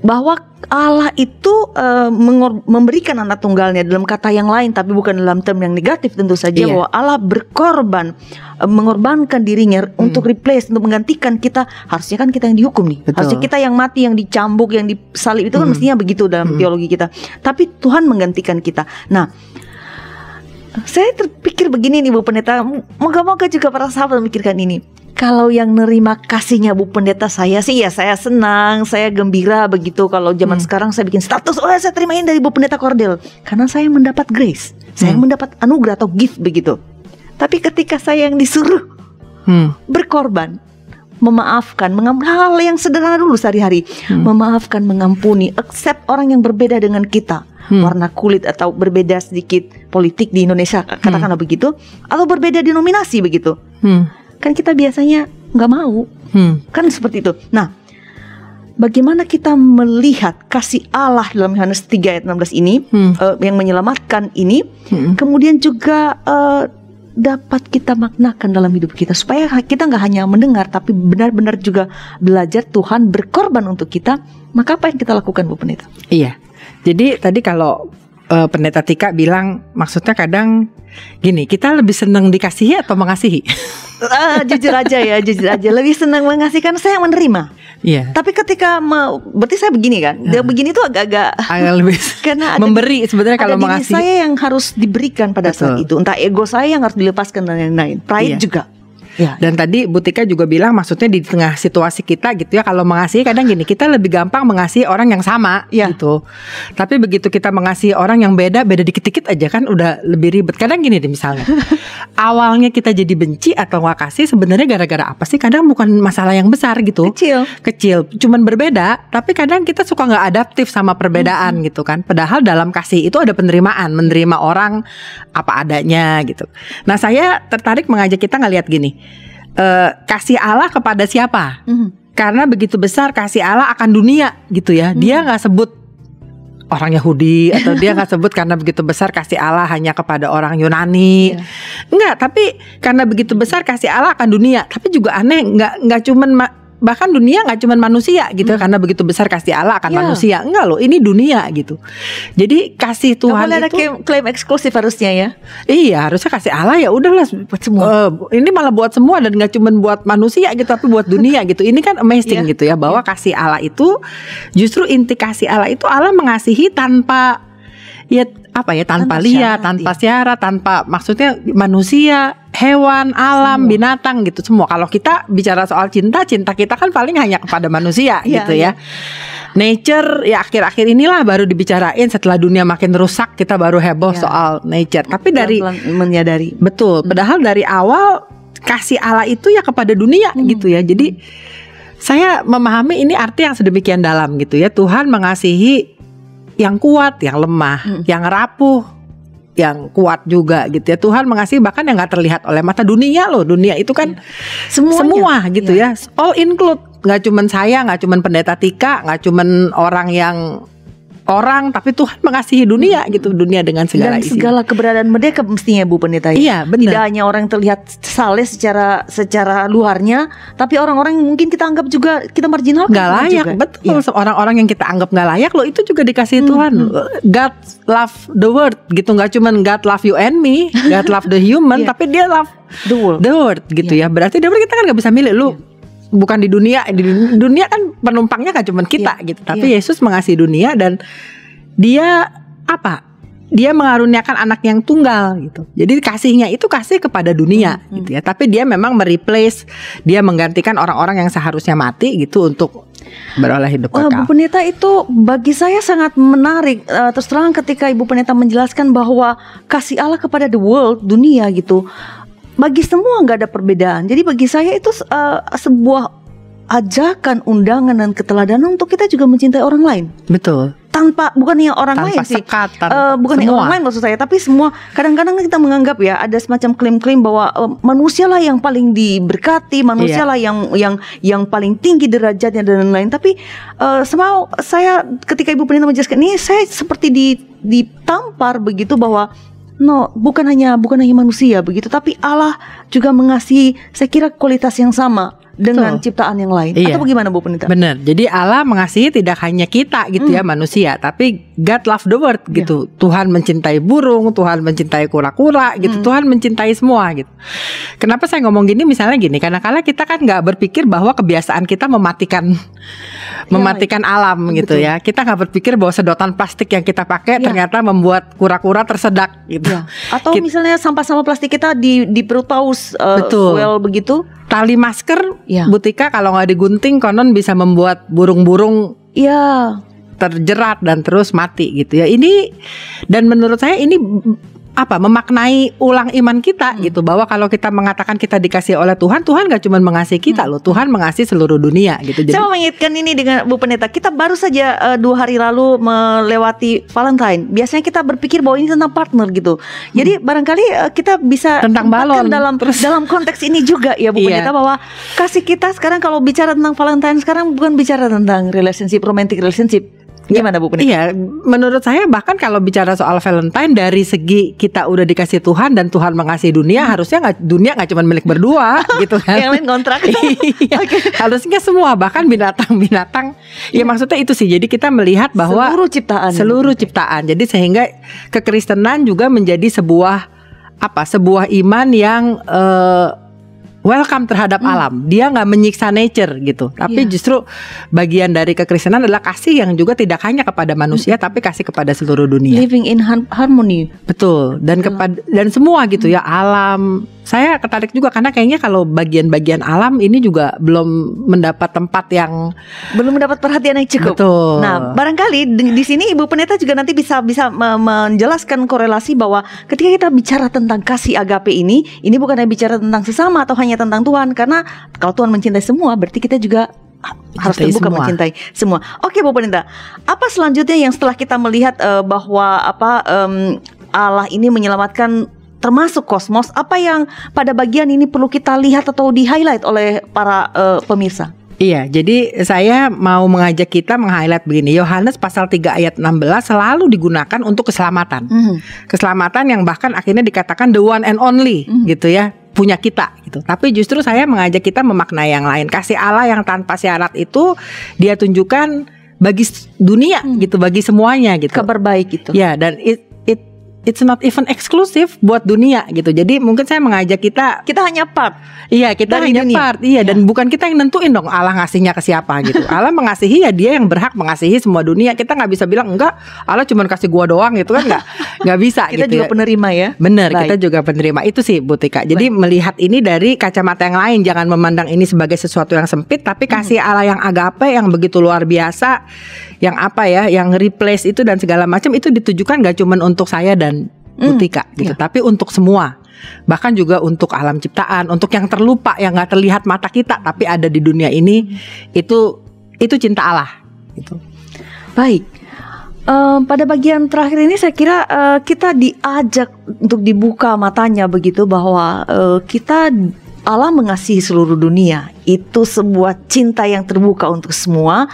Bahwa Allah itu mengor- memberikan anak tunggalnya dalam kata yang lain tapi bukan dalam term yang negatif tentu saja Iya. bahwa Allah berkorban eh, mengorbankan dirinya untuk replace untuk menggantikan kita harusnya kan kita yang dihukum nih Betul. harusnya kita yang mati yang dicambuk yang disalib itu kan Hmm. mestinya begitu dalam Hmm. teologi kita tapi Tuhan menggantikan kita nah saya terpikir begini nih Bu Pendeta Moga-moga juga para sahabat memikirkan ini Kalau yang nerima kasihnya Bu Pendeta saya sih ya saya senang Saya gembira begitu Kalau zaman Hmm. sekarang saya bikin status Oh saya terimain dari Bu Pendeta Kordel Karena saya mendapat grace Saya Hmm. mendapat anugerah atau gift begitu Tapi ketika saya yang disuruh Hmm. berkorban Memaafkan mengam- Hal yang sederhana dulu sehari-hari Hmm. Memaafkan, mengampuni Accept orang yang berbeda dengan kita Hmm. warna kulit atau berbeda sedikit politik di Indonesia katakanlah begitu atau berbeda denominasi begitu Hmm. Kan kita biasanya nggak mau Hmm. kan seperti itu nah bagaimana kita melihat kasih Allah dalam Yohanes 3 ayat 16 ini Hmm. eh, yang menyelamatkan ini Hmm. kemudian juga eh, dapat kita maknakan dalam hidup kita supaya kita nggak hanya mendengar tapi benar-benar juga belajar Tuhan berkorban untuk kita maka apa yang kita lakukan Bu Pendeta Iya. Jadi tadi kalau eh, pendeta Tika bilang maksudnya kadang gini, kita lebih senang dikasihi atau mengasihi? [LAUGHS] Ah, jujur aja ya, jujur aja. Lebih senang mengasihkan saya yang menerima. Iya. Tapi ketika mau, berarti saya begini kan? Dia begini tuh agak-agak Agak lebih [LAUGHS] karena ada, memberi sebenarnya kalau diri mengasihi. saya yang harus diberikan pada saat Betul. itu. Entah ego saya yang harus dilepaskan dan lain-lain. Pride Iya. juga. Ya. Dan tadi Butika juga bilang maksudnya di tengah situasi kita gitu ya kalau mengasihi kadang gini kita lebih gampang mengasihi orang yang sama Iya. gitu. Tapi begitu kita mengasihi orang yang beda beda dikit-dikit aja kan udah lebih ribet. Kadang gini deh misalnya. [LAUGHS] awalnya kita jadi benci atau nggak kasih sebenarnya gara-gara apa sih? Kadang bukan masalah yang besar gitu. Kecil. kecil, cuman berbeda, tapi kadang kita suka nggak adaptif sama perbedaan gitu kan. Padahal dalam kasih itu ada penerimaan, menerima orang apa adanya gitu. Nah saya tertarik mengajak kita ngelihat gini, eh, kasih Allah kepada siapa? Mhm. Karena begitu besar kasih Allah akan dunia gitu ya. Dia nggak sebut orang Yahudi [LAUGHS] atau dia nggak sebut karena begitu besar kasih Allah hanya kepada orang Yunani. Iya. Enggak, tapi karena begitu besar kasih Allah akan dunia. Tapi juga aneh, nggak nggak cuman ma- bahkan dunia nggak cuman manusia gitu karena begitu besar kasih Allah akan Hmm. Ya. manusia. Enggak loh, ini dunia gitu. Jadi kasih Tuhan ada itu klaim, klaim eksklusif harusnya ya. iya harusnya kasih Allah ya udahlah buat semua. ini malah buat semua dan nggak cuman buat manusia gitu tapi buat dunia [LAUGHS] gitu. Ini kan amazing Iya. gitu ya bahwa kasih Allah itu justru inti kasih Allah itu Allah mengasihi tanpa ya apa ya tanpa, Tanpa syarat, tanpa iya. syarat, tanpa maksudnya manusia, hewan, alam, binatang gitu semua. Kalau kita bicara soal cinta, cinta kita kan paling hanya kepada manusia Iya, gitu iya. ya. Nature ya akhir-akhir inilah baru dibicarain setelah dunia makin rusak kita baru heboh Iya. soal nature. Tapi dari menyadari. Betul. Padahal dari awal kasih Allah itu ya kepada dunia Hmm. gitu ya. Jadi saya memahami ini arti yang sedemikian dalam gitu ya. Tuhan mengasihi yang kuat, yang lemah, Hmm. yang rapuh, yang kuat juga gitu ya. Tuhan mengasihi bahkan yang nggak terlihat oleh mata dunia loh. Dunia itu kan Semuanya. semua gitu Iya. ya. All include. Nggak cuman saya, nggak cuman pendeta Tika, nggak cuman orang yang orang, tapi Tuhan mengasihi dunia gitu, dunia dengan segala Dan isi. segala keberadaan mereka mestinya Bu Pendeta ya. Iya, benar. Tidak hanya orang yang terlihat saleh secara secara luarnya, tapi orang-orang yang mungkin kita anggap juga kita marginal nggak layak betul. Orang-orang yang kita anggap nggak layak loh itu juga dikasih Tuhan. God love the world gitu. Nggak cuman God love you and me God love the human [LAUGHS] Iya. tapi dia love The world. the world gitu ya. Berarti dia kita kan nggak bisa milih lu bukan di dunia di dun- dunia kan penumpangnya kan cuman kita Iya. gitu tapi Yesus mengasihi dunia dan dia apa dia mengaruniakan anak yang tunggal gitu. Jadi kasihnya itu kasih kepada dunia Hmm, gitu ya. Tapi dia memang mereplace, dia menggantikan orang-orang yang seharusnya mati gitu untuk beroleh hidup Wah, Bu kekal. Pendeta itu bagi saya sangat menarik. Eh, terus terang ketika Ibu Pendeta menjelaskan bahwa kasih Allah kepada the world, dunia gitu, bagi semua nggak ada perbedaan. Jadi bagi saya itu eh, sebuah ajakan, undangan dan keteladanan untuk kita juga mencintai orang lain. Betul. Tanpa bukannya orang Tanpa lain sih. sekat, tanpa- Eh, bukannya semua. orang lain maksud saya, tapi semua kadang-kadang kita menganggap ya ada semacam klaim-klaim bahwa eh, manusia lah yang paling diberkati, manusia Iya. lah yang yang yang paling tinggi derajatnya dan lain-lain. Tapi eh somehow saya ketika Ibu Penita menjelaskan ini saya seperti di ditampar begitu bahwa No, bukan hanya bukan hanya manusia begitu, tapi Allah juga mengasihi saya kira kualitas yang sama dengan Betul. ciptaan yang lain. Iya. Atau bagaimana Bu Penita? Benar. Jadi Allah mengasihi tidak hanya kita gitu Hmm. ya manusia, tapi God love the world Iya. gitu. Tuhan mencintai burung, Tuhan mencintai kura-kura gitu. Hmm. Tuhan mencintai semua gitu. Kenapa saya ngomong gini? Misalnya gini, karena kala kita kan nggak berpikir bahwa kebiasaan kita mematikan mematikan alam gitu Betul. ya. Kita nggak berpikir bahwa sedotan plastik yang kita pakai Ya. ternyata membuat kura-kura tersedak gitu. Ya. Atau misalnya sampah-sampah plastik kita di di perut paus eh, Betul. well begitu. Tali masker, Ya. Butika kalau nggak digunting konon bisa membuat burung-burung Ya, terjerat dan terus mati gitu ya. Ini dan menurut saya ini apa memaknai ulang iman kita Hmm. gitu bahwa kalau kita mengatakan kita dikasih oleh Tuhan, Tuhan gak cuma mengasihi kita Hmm. loh, Tuhan mengasihi seluruh dunia gitu. Jadi saya mau mengingatkan ini dengan Bu Pendeta. Kita baru saja eh, dua hari lalu melewati Valentine. Biasanya kita berpikir bahwa ini tentang partner gitu. Jadi barangkali eh, kita bisa Hmm. Tentang balon. dalam Terus- dalam konteks ini juga ya Bu Iya. Pendeta bahwa kasih kita sekarang kalau bicara tentang Valentine sekarang bukan bicara tentang relationship romantic relationship. Gimana Bu? Iya, menurut saya bahkan kalau bicara soal Valentine dari segi kita udah dikasih Tuhan dan Tuhan mengasihi dunia, harusnya nggak dunia nggak cuma milik berdua [LAUGHS] gitu kan. Yang lain kontrak. [LAUGHS] Iya, harusnya semua bahkan binatang-binatang. Ya maksudnya itu sih. Jadi kita melihat bahwa seluruh ciptaan. seluruh ciptaan. Jadi sehingga kekristenan juga menjadi sebuah apa? Sebuah iman yang eh, welcome terhadap Hmm. alam. Dia nggak menyiksa nature gitu. Tapi Iya. justru bagian dari kekristenan adalah kasih yang juga tidak hanya kepada manusia Hmm. tapi kasih kepada seluruh dunia. living in har- harmony. Betul. Dan kepada dan semua gitu ya alam. Saya tertarik juga karena kayaknya kalau bagian-bagian alam ini juga belum mendapat tempat yang Belum mendapat perhatian yang cukup. betul. Nah, barangkali di, di sini Ibu Pendeta juga nanti bisa bisa me- menjelaskan korelasi bahwa ketika kita bicara tentang kasih agape ini, ini bukan hanya bicara tentang sesama atau hanya tentang Tuhan karena kalau Tuhan mencintai semua, berarti kita juga ha- harus Mencintai terbuka semua. mencintai semua. Oke, Bu Pendeta. Apa selanjutnya yang setelah kita melihat eh, bahwa apa em, Allah ini menyelamatkan termasuk kosmos, apa yang pada bagian ini perlu kita lihat atau di highlight oleh para eh, pemirsa? Iya, jadi saya mau mengajak kita meng-highlight begini. Yohanes pasal 3 ayat 16 selalu digunakan untuk keselamatan. Mhm. Keselamatan yang bahkan akhirnya dikatakan the one and only Mhm. gitu ya, punya kita gitu. Tapi justru saya mengajak kita memaknai yang lain. Kasih Allah yang tanpa syarat itu dia tunjukkan bagi dunia Hmm. gitu, bagi semuanya gitu. Kabar baik itu. Ya, dan it it's not even eksklusif buat dunia gitu. Jadi mungkin saya mengajak kita Kita hanya part. Iya kita Dari hanya dunia. part Iya dan bukan kita yang nentuin dong Allah ngasihnya ke siapa gitu [LAUGHS] Allah mengasihi ya dia yang berhak mengasihi semua dunia Kita nggak bisa bilang enggak Allah cuma kasih gua doang gitu kan nggak [LAUGHS] nggak bisa Kita gitu juga ya. penerima ya. Bener Baik. kita juga penerima Itu sih Bu Tika Jadi melihat ini dari kacamata yang lain Jangan memandang ini sebagai sesuatu yang sempit Tapi Hmm. kasih Allah yang agape Yang begitu luar biasa Yang apa ya Yang replace itu dan segala macam Itu ditujukan gak cuma untuk saya dan Hmm, Tika gitu iya. Tapi untuk semua Bahkan juga untuk alam ciptaan Untuk yang terlupa Yang gak terlihat mata kita Tapi ada di dunia ini Itu Itu cinta Allah gitu. Baik. Eh, pada bagian terakhir ini saya kira eh, kita diajak untuk dibuka matanya begitu bahwa eh, kita Allah mengasihi seluruh dunia. Itu sebuah cinta yang terbuka untuk semua.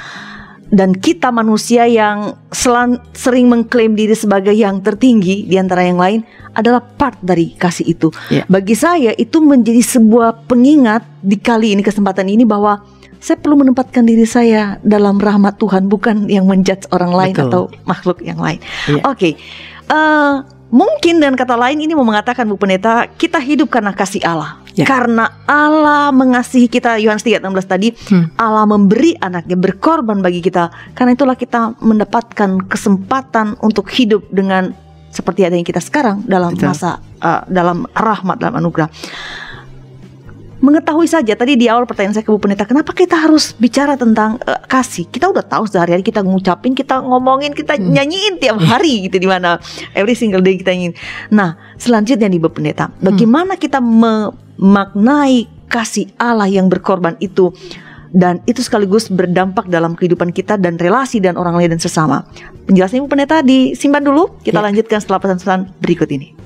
Dan kita manusia yang selan- sering mengklaim diri sebagai yang tertinggi di antara yang lain adalah part dari kasih itu. Iya. Bagi saya itu menjadi sebuah pengingat di kali ini kesempatan ini bahwa saya perlu menempatkan diri saya dalam rahmat Tuhan bukan yang menjudge orang lain Betul. atau makhluk yang lain. Iya. Oke. Eh, mungkin dengan kata lain ini mau mengatakan Bu Pendeta, kita hidup karena kasih Allah. Ya. Karena Allah mengasihi kita Yohanes 3:16 tadi, Hmm. Allah memberi anaknya berkorban bagi kita. Karena itulah kita mendapatkan kesempatan untuk hidup dengan seperti adanya kita sekarang dalam Betul. masa eh, dalam rahmat dalam anugerah. Mengetahui saja tadi di awal pertanyaan saya ke Bu Pendeta, kenapa kita harus bicara tentang eh, kasih? Kita udah tahu sehari-hari kita ngucapin, kita ngomongin, kita Hmm. nyanyiin tiap hari gitu di mana every single day kita nyanyiin. Nah, selanjutnya nih Bu Pendeta, bagaimana kita memaknai kasih Allah yang berkorban itu dan itu sekaligus berdampak dalam kehidupan kita dan relasi dan orang lain dan sesama. Penjelasan Ibu Pendeta disimpan dulu, kita Ya. lanjutkan setelah pesan-pesan berikut ini.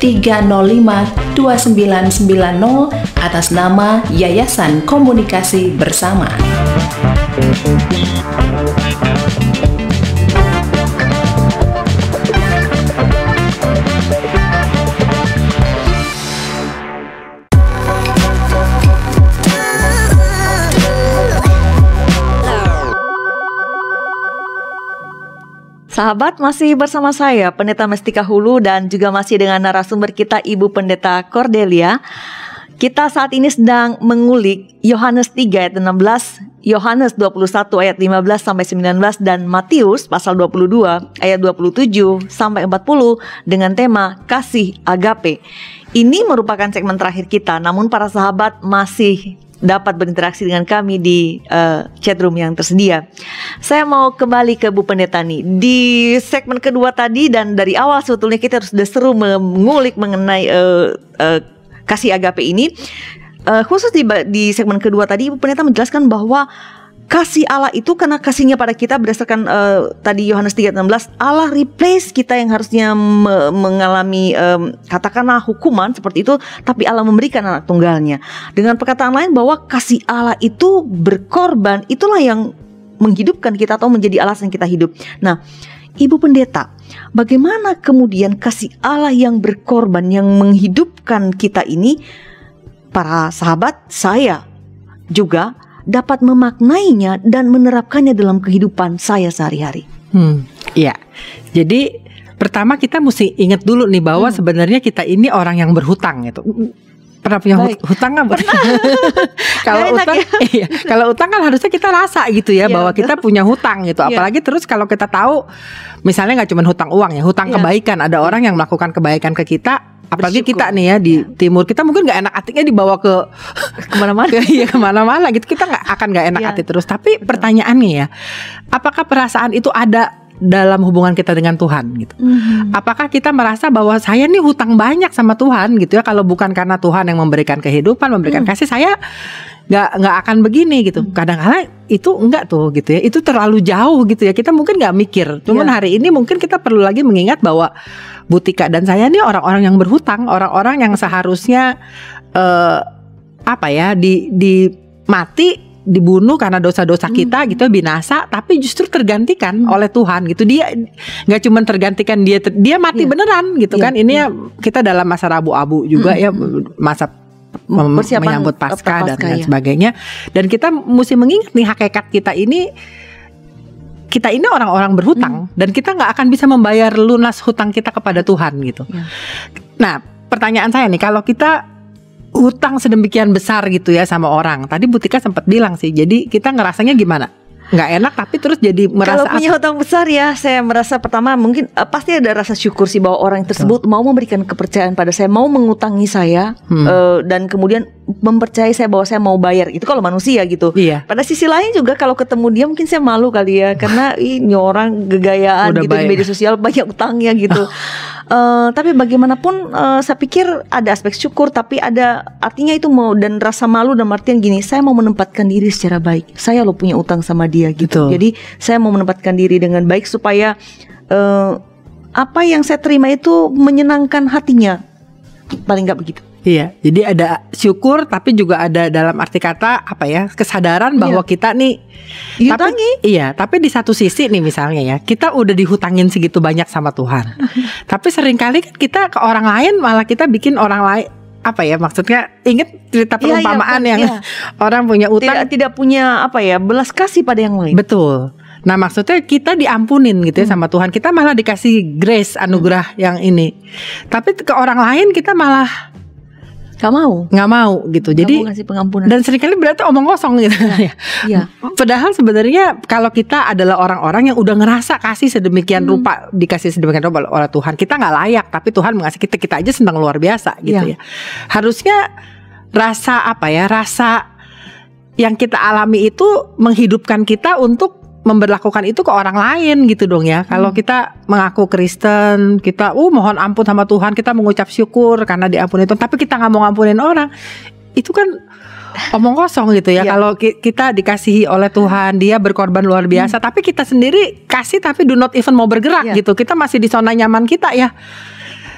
305 2990 atas nama Yayasan Komunikasi Bersama. Sahabat masih bersama saya Pendeta Mestika Hulu dan juga masih dengan narasumber kita Ibu Pendeta Cordelia. Kita saat ini sedang mengulik Yohanes 3 ayat 16, Yohanes 21 ayat 15 sampai 19 dan Matius pasal 22 ayat 27 sampai 40 dengan tema kasih agape. Ini merupakan segmen terakhir kita, namun para sahabat masih dapat berinteraksi dengan kami di uh, chatroom yang tersedia. Saya mau kembali ke Bu Pendeta nih. Di segmen kedua tadi dan dari awal sebetulnya kita sudah seru mengulik mengenai uh, uh, kasih agape ini. Uh, khusus di, di segmen kedua tadi Ibu Pendeta menjelaskan bahwa kasih Allah itu karena kasihnya pada kita berdasarkan uh, tadi Yohanes 3:16 Allah replace kita yang harusnya me mengalami um, katakanlah hukuman seperti itu tapi Allah memberikan anak tunggalnya. Dengan perkataan lain bahwa kasih Allah itu berkorban itulah yang menghidupkan kita atau menjadi alasan kita hidup. Nah Ibu Pendeta bagaimana kemudian kasih Allah yang berkorban yang menghidupkan kita ini? Para sahabat saya juga dapat memaknainya dan menerapkannya dalam kehidupan saya sehari-hari. Hmm, iya. Jadi pertama kita mesti ingat dulu nih bahwa hmm. sebenarnya kita ini orang yang berhutang gitu. Pernah punya Baik. hutang nggak? [LAUGHS] kalau utang, ya? [LAUGHS] iya. Kalau utang kan harusnya kita rasa gitu ya, ya bahwa betul. kita punya hutang gitu. Apalagi ya. terus kalau kita tahu, misalnya nggak cuma hutang uang ya, hutang ya. kebaikan. Ada orang yang melakukan kebaikan ke kita, apalagi Bersyukur. kita nih ya di ya. timur kita mungkin nggak enak hatinya dibawa ke [LAUGHS] ke mana-mana iya ke mana-mana gitu kita nggak akan nggak enak ya. hati terus tapi Betul. pertanyaannya ya apakah perasaan itu ada dalam hubungan kita dengan Tuhan gitu. Mm-hmm. Apakah kita merasa bahwa saya nih hutang banyak sama Tuhan gitu ya kalau bukan karena Tuhan yang memberikan kehidupan, memberikan mm. kasih saya nggak nggak akan begini gitu. Kadang-kadang itu enggak tuh gitu ya. Itu terlalu jauh gitu ya. Kita mungkin nggak mikir. Cuman yeah. hari ini mungkin kita perlu lagi mengingat bahwa Butika dan saya nih orang-orang yang berhutang, orang-orang yang seharusnya uh, apa ya di di mati dibunuh karena dosa-dosa kita hmm. gitu binasa tapi justru tergantikan hmm. oleh Tuhan gitu dia nggak cuma tergantikan dia dia mati yeah. beneran gitu yeah. kan ini yeah. ya kita dalam masa rabu-abu juga hmm. ya masa Persiapan menyambut pasca, dan lain ya. sebagainya dan kita mesti mengingat nih hakikat kita ini kita ini orang-orang berhutang dan kita nggak akan bisa membayar lunas hutang kita kepada Tuhan gitu. Ya. Nah, pertanyaan saya nih, kalau kita hutang sedemikian besar gitu ya sama orang, tadi Butika sempat bilang sih, jadi kita ngerasanya gimana? Nggak enak tapi terus jadi merasa Kalau punya hutang besar ya, saya merasa pertama mungkin eh, pasti ada rasa syukur sih bahwa orang tersebut mau memberikan kepercayaan pada saya, mau mengutangi saya Hmm. eh, dan kemudian mempercayai saya bahwa saya mau bayar. Itu kalau manusia gitu. Iya. Pada sisi lain juga kalau ketemu dia mungkin saya malu kali ya karena [LAUGHS] ini orang gegayaan Udah gitu di baik. media sosial banyak utangnya gitu. [LAUGHS] Eh, tapi bagaimanapun eh, saya pikir ada aspek syukur tapi ada artinya itu mau dan rasa malu dan artian gini saya mau menempatkan diri secara baik. Saya lo punya utang sama dia gitu. Betul. Jadi saya mau menempatkan diri dengan baik supaya eh, apa yang saya terima itu menyenangkan hatinya. Paling nggak begitu. Iya, jadi ada syukur tapi juga ada dalam arti kata apa ya kesadaran bahwa kita nih Diutangi. Tapi, iya, tapi di satu sisi nih misalnya ya, kita udah dihutangin segitu banyak sama Tuhan. [LAUGHS] tapi sering kali kan kita ke orang lain malah kita bikin orang lain apa ya maksudnya inget cerita Iya, iya, perumpamaan bukan, yang iya. orang punya utang Tidak tidak punya apa ya belas kasih pada yang lain. betul. Nah maksudnya kita diampunin gitu ya sama Tuhan Kita malah dikasih grace anugerah yang ini Tapi ke orang lain kita malah Gak mau. nggak mau gitu Nggak Jadi mau ngasih pengampunan. dan sering kali berarti omong kosong gitu [LAUGHS] ya. Iya. Padahal sebenarnya kalau kita adalah orang-orang yang udah ngerasa kasih sedemikian Hmm. rupa dikasih sedemikian rupa oleh Tuhan, kita nggak layak, tapi Tuhan mengasihi kita kita aja senang luar biasa gitu Iya. ya. Harusnya rasa apa ya? Rasa yang kita alami itu menghidupkan kita untuk memberlakukan itu ke orang lain gitu dong ya. Kalau Hmm. kita mengaku Kristen, kita uh mohon ampun sama Tuhan, kita mengucap syukur karena diampuni Tuhan, tapi kita nggak mau ngampunin orang, itu kan omong kosong gitu ya. Iya. Kalau ki- kita dikasihi oleh Tuhan, dia berkorban luar biasa, tapi kita sendiri kasih tapi do not even mau bergerak Iya. gitu. Kita masih di zona nyaman kita ya.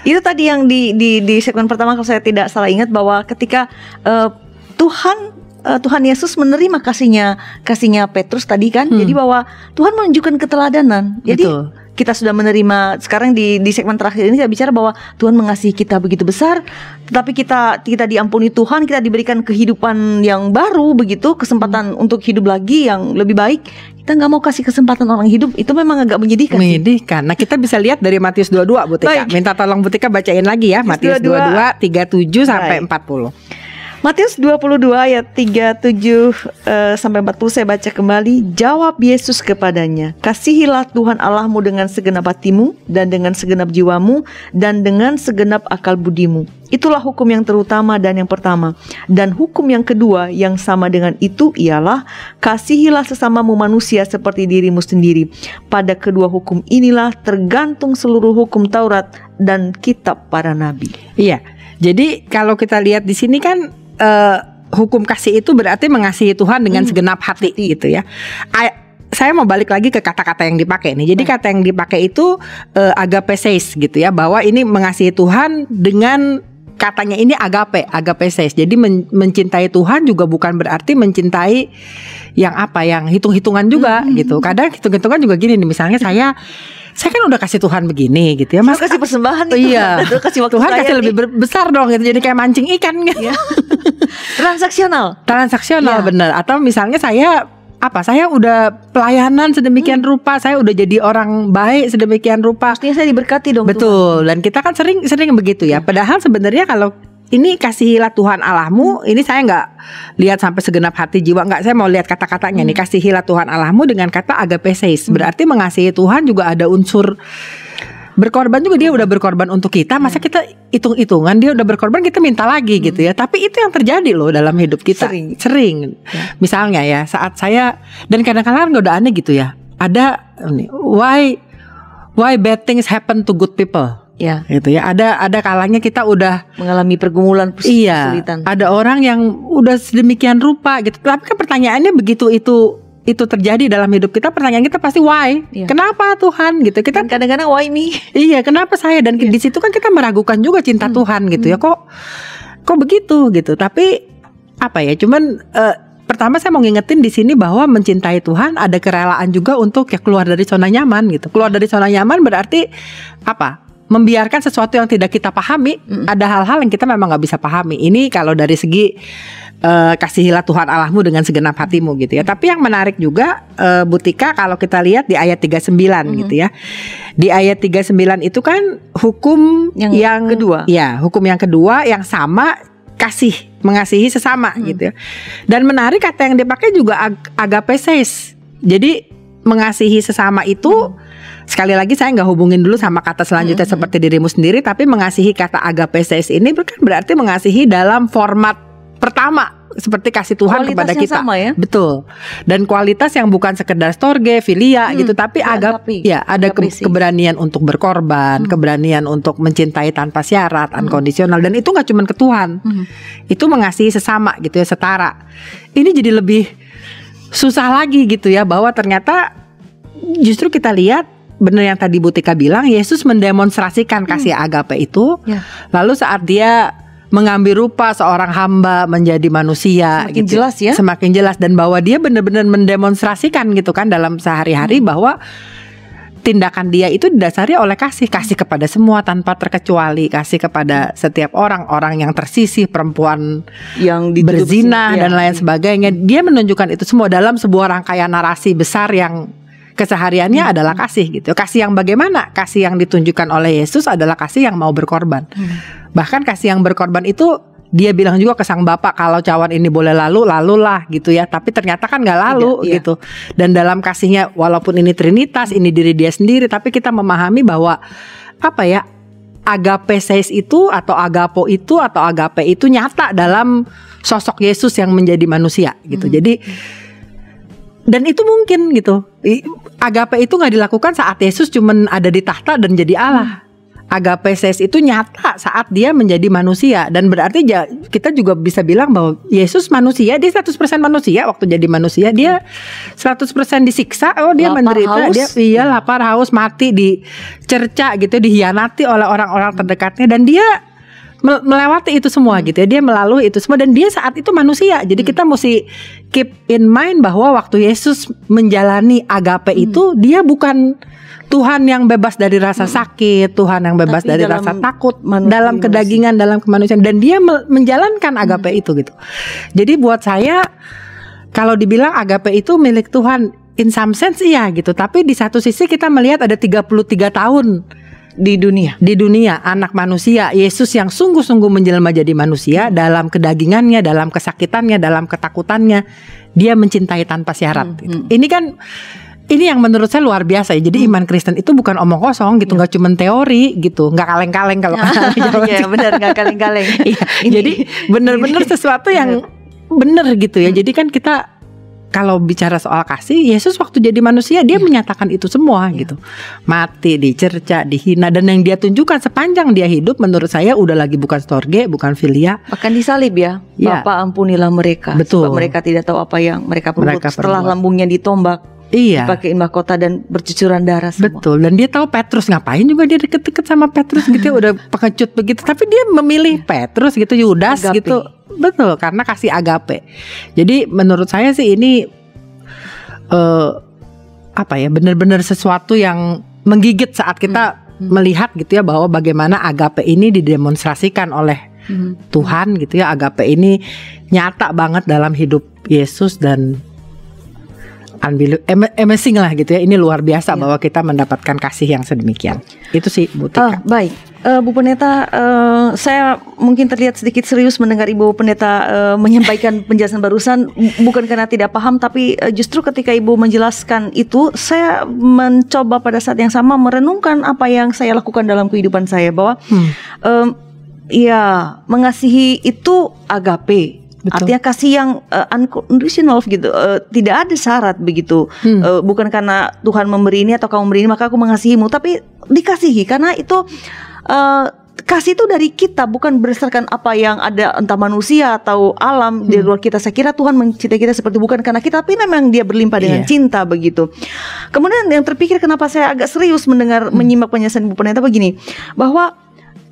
Itu tadi yang di di di segmen pertama kalau saya tidak salah ingat bahwa ketika eh, Tuhan eh, Tuhan Yesus menerima kasihnya kasihnya Petrus tadi kan. Hmm. Jadi bahwa Tuhan menunjukkan keteladanan. Jadi Betul. kita sudah menerima sekarang di di segmen terakhir ini saya bicara bahwa Tuhan mengasihi kita begitu besar, tetapi kita kita diampuni Tuhan, kita diberikan kehidupan yang baru begitu, kesempatan Hmm. untuk hidup lagi yang lebih baik. Kita nggak mau kasih kesempatan orang hidup, itu memang agak menyedihkan. Menyedihkan. Nah, kita bisa lihat dari Matius 22 Bu Tika. Baik. Minta tolong Bu Tika bacain lagi ya Matius 22 37 sampai Baik. 40. Matius 22 ayat 37 eh, sampai 40 saya baca kembali. Jawab Yesus kepadanya, "Kasihilah Tuhan Allahmu dengan segenap hatimu dan dengan segenap jiwamu dan dengan segenap akal budimu." Itulah hukum yang terutama dan yang pertama. Dan hukum yang kedua yang sama dengan itu ialah kasihilah sesamamu manusia seperti dirimu sendiri. Pada kedua hukum inilah tergantung seluruh hukum Taurat dan kitab para nabi. Iya. Jadi kalau kita lihat di sini kan eh, hukum kasih itu berarti mengasihi Tuhan dengan segenap hati, gitu ya. A- saya mau balik lagi ke kata-kata yang dipakai nih. Jadi kata yang dipakai itu eh, agape seis gitu ya, bahwa ini mengasihi Tuhan dengan katanya ini agape, agape seis. Jadi men- mencintai Tuhan juga bukan berarti mencintai yang apa, yang hitung-hitungan juga gitu. Kadang hitung-hitungan juga gini nih, misalnya saya saya kan udah kasih Tuhan begini gitu ya, Mas kasih persembahan nih iya. Tuhan. kasih waktu Tuhan kasih nih. lebih besar dong gitu. Jadi kayak mancing ikan gitu. Ya. [LAUGHS] Transaksional. Transaksional Iya. bener Atau misalnya saya apa saya udah pelayanan sedemikian Hmm. rupa saya udah jadi orang baik sedemikian rupa Pastinya saya diberkati dong. betul dan kita kan sering sering begitu Iya. ya padahal sebenarnya kalau ini kasihilah Tuhan Allahmu. Ini saya nggak lihat sampai segenap hati jiwa nggak saya mau lihat kata-katanya Hmm. nih kasihilah Tuhan Allahmu dengan kata agape seis berarti mengasihi Tuhan juga ada unsur berkorban juga. Dia udah berkorban untuk kita masa kita hitung-hitungan dia udah berkorban kita minta lagi gitu ya. Tapi itu yang terjadi loh dalam hidup kita. Hmm. Sering. sering misalnya ya saat saya dan kadang-kadang udah aneh gitu ya. Ada ini, why why bad things happen to good people Ya, gitu ya ada ada kalanya kita udah mengalami pergumulan iya kesulitan. ada orang yang udah sedemikian rupa gitu tapi kan pertanyaannya begitu itu itu terjadi dalam hidup kita pertanyaan kita pasti why Iya. kenapa Tuhan gitu kita Dan kadang-kadang why me? Iya, kenapa saya dan di situ kan kita meragukan juga cinta Tuhan gitu ya. Kok kok begitu gitu. Tapi apa ya? Cuman eh, pertama saya mau ngingetin di sini bahwa mencintai Tuhan ada kerelaan juga untuk ya keluar dari zona nyaman gitu. Keluar dari zona nyaman berarti apa? Membiarkan sesuatu yang tidak kita pahami. Ada hal-hal yang kita memang nggak bisa pahami. Ini kalau dari segi eh, kasihilah Tuhan Allahmu dengan segenap hatimu gitu ya. Tapi yang menarik juga eh, Butika kalau kita lihat di ayat 39 gitu ya. Di ayat 39 itu kan hukum Yang kedua. Ya, hukum yang kedua yang sama kasih mengasihi sesama gitu ya. Dan menarik kata yang dipakai juga ag agape. Jadi mengasihi sesama itu sekali lagi saya nggak hubungin dulu sama kata selanjutnya seperti dirimu sendiri tapi mengasihi kata agape ses ini kan berarti mengasihi dalam format pertama seperti kasih Tuhan kepada Kualitasnya kita. sama ya? Betul. Dan kualitas yang bukan sekedar storge, filia gitu tapi agak ya ada ke- keberanian untuk berkorban, keberanian untuk mencintai tanpa syarat, unconditional dan itu nggak cuma ke Tuhan. Itu mengasihi sesama gitu ya, setara. Ini jadi lebih susah lagi gitu ya bahwa ternyata justru kita lihat benar yang tadi Butika bilang Yesus mendemonstrasikan kasih agape itu Ya. lalu saat dia mengambil rupa seorang hamba menjadi manusia Semakin gitu. jelas ya. semakin jelas dan bahwa dia benar-benar mendemonstrasikan gitu kan dalam sehari-hari bahwa tindakan dia itu didasari oleh kasih kasih kepada semua tanpa terkecuali kasih kepada setiap orang orang yang tersisih perempuan yang berzina dan ya. lain sebagainya. Dia menunjukkan itu semua dalam sebuah rangkaian narasi besar yang kesehariannya Hmm. adalah kasih gitu. Kasih yang bagaimana? Kasih yang ditunjukkan oleh Yesus adalah kasih yang mau berkorban. Hmm. Bahkan kasih yang berkorban itu dia bilang juga ke sang bapak kalau cawan ini boleh lalu lalulah gitu ya tapi ternyata kan nggak lalu Tidak, iya. gitu dan dalam kasihnya walaupun ini trinitas ini diri dia sendiri tapi kita memahami bahwa apa ya agape seis itu atau agapo itu atau agape itu nyata dalam sosok Yesus yang menjadi manusia gitu. Jadi dan itu mungkin gitu. Agape itu nggak dilakukan saat Yesus cuman ada di tahta dan jadi Allah. Agape seis itu nyata saat dia menjadi manusia. Dan berarti kita juga bisa bilang bahwa Yesus manusia dia 100% manusia. Waktu jadi manusia dia 100% disiksa. Oh dia Lapar, menderita. Haus. dia iya lapar haus mati dicerca gitu dihianati oleh orang-orang terdekatnya. Dan dia melewati itu semua gitu ya. Dia melalui itu semua dan dia saat itu manusia. Jadi kita mesti keep in mind bahwa waktu Yesus menjalani agape itu dia bukan Tuhan yang bebas dari rasa sakit Tuhan yang bebas Tapi dari rasa takut manusia- dalam kedagingan dalam kemanusiaan. Dan dia me- menjalankan agape itu gitu. Jadi buat saya kalau dibilang agape itu milik Tuhan in some sense iya gitu. Tapi di satu sisi kita melihat ada 33 tahun di dunia. Di dunia anak manusia Yesus yang sungguh-sungguh menjelma jadi manusia dalam kedagingannya dalam kesakitannya dalam ketakutannya dia mencintai tanpa syarat. Gitu. ini kan ini yang menurut saya luar biasa ya. Jadi iman Kristen itu bukan omong kosong gitu, nggak cuma teori gitu, nggak kaleng-kaleng kalau [LAUGHS] kata Iya benar nggak kaleng-kaleng. [LAUGHS] Iya, jadi benar-benar sesuatu yang benar. gitu ya. Jadi kan kita kalau bicara soal kasih, Yesus waktu jadi manusia dia menyatakan itu semua gitu. Mati, dicerca, dihina dan yang dia tunjukkan sepanjang dia hidup menurut saya udah lagi bukan storge, bukan filia. bahkan disalib ya Iya. Bapak ampunilah mereka Betul. sebab mereka tidak tahu apa yang mereka perbuat Mereka setelah perbuat. lambungnya ditombak Iya. dipakein mahkota dan bercucuran darah semua. Betul dan dia tahu Petrus ngapain juga dia deket-deket sama Petrus gitu ya, udah [LAUGHS] pengecut begitu tapi dia memilih Petrus gitu Yudas Agape. gitu. Betul karena kasih agape. Jadi menurut saya sih ini eh apa ya benar-benar sesuatu yang menggigit saat kita melihat gitu ya bahwa bagaimana agape ini didemonstrasikan oleh Hmm. Tuhan gitu ya. Agape ini nyata banget dalam hidup Yesus dan amazing lah gitu ya ini luar biasa Iya. bahwa kita mendapatkan kasih yang sedemikian itu sih Bu Tika. baik, Eh, Bu Pendeta, eh, saya mungkin terlihat sedikit serius mendengar Ibu Pendeta eh, menyampaikan [LAUGHS] penjelasan barusan, bukan karena tidak paham, tapi eh, justru ketika Ibu menjelaskan itu, saya mencoba pada saat yang sama merenungkan apa yang saya lakukan dalam kehidupan saya, bahwa Hmm. em, ya mengasihi itu agape. Betul. Artinya kasih yang eh, unconditional gitu, eh, tidak ada syarat begitu. Hmm. Eh, bukan karena Tuhan memberi ini atau kamu memberi ini maka aku mengasihimu, tapi dikasihi karena itu eh, kasih itu dari kita bukan berdasarkan apa yang ada entah manusia atau alam di Hmm. luar kita. Saya kira Tuhan mencintai kita seperti bukan karena kita, tapi memang Dia berlimpah dengan Iya. cinta begitu. Kemudian yang terpikir kenapa saya agak serius mendengar Hmm. menyimak penjelasan Ibu Pendeta begini, bahwa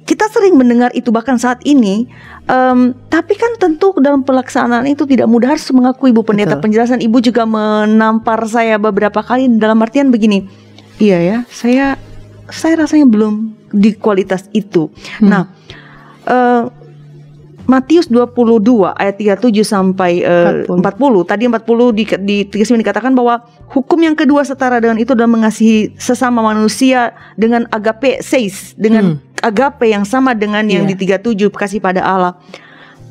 kita sering mendengar itu bahkan saat ini, em, tapi kan tentu dalam pelaksanaan itu tidak mudah harus mengakui Ibu Pendeta. Betul. Penjelasan Ibu juga menampar saya beberapa kali dalam artian begini, iya ya, saya saya rasanya belum di kualitas itu. Hmm. Nah, eh, Matius 22 ayat 37 sampai eh, 40. 40. Tadi 40 di di di dikatakan bahwa hukum yang kedua setara dengan itu adalah mengasihi sesama manusia dengan agape seis, dengan Hmm. Agape yang sama dengan yang Iya. di 37 kasih pada Allah.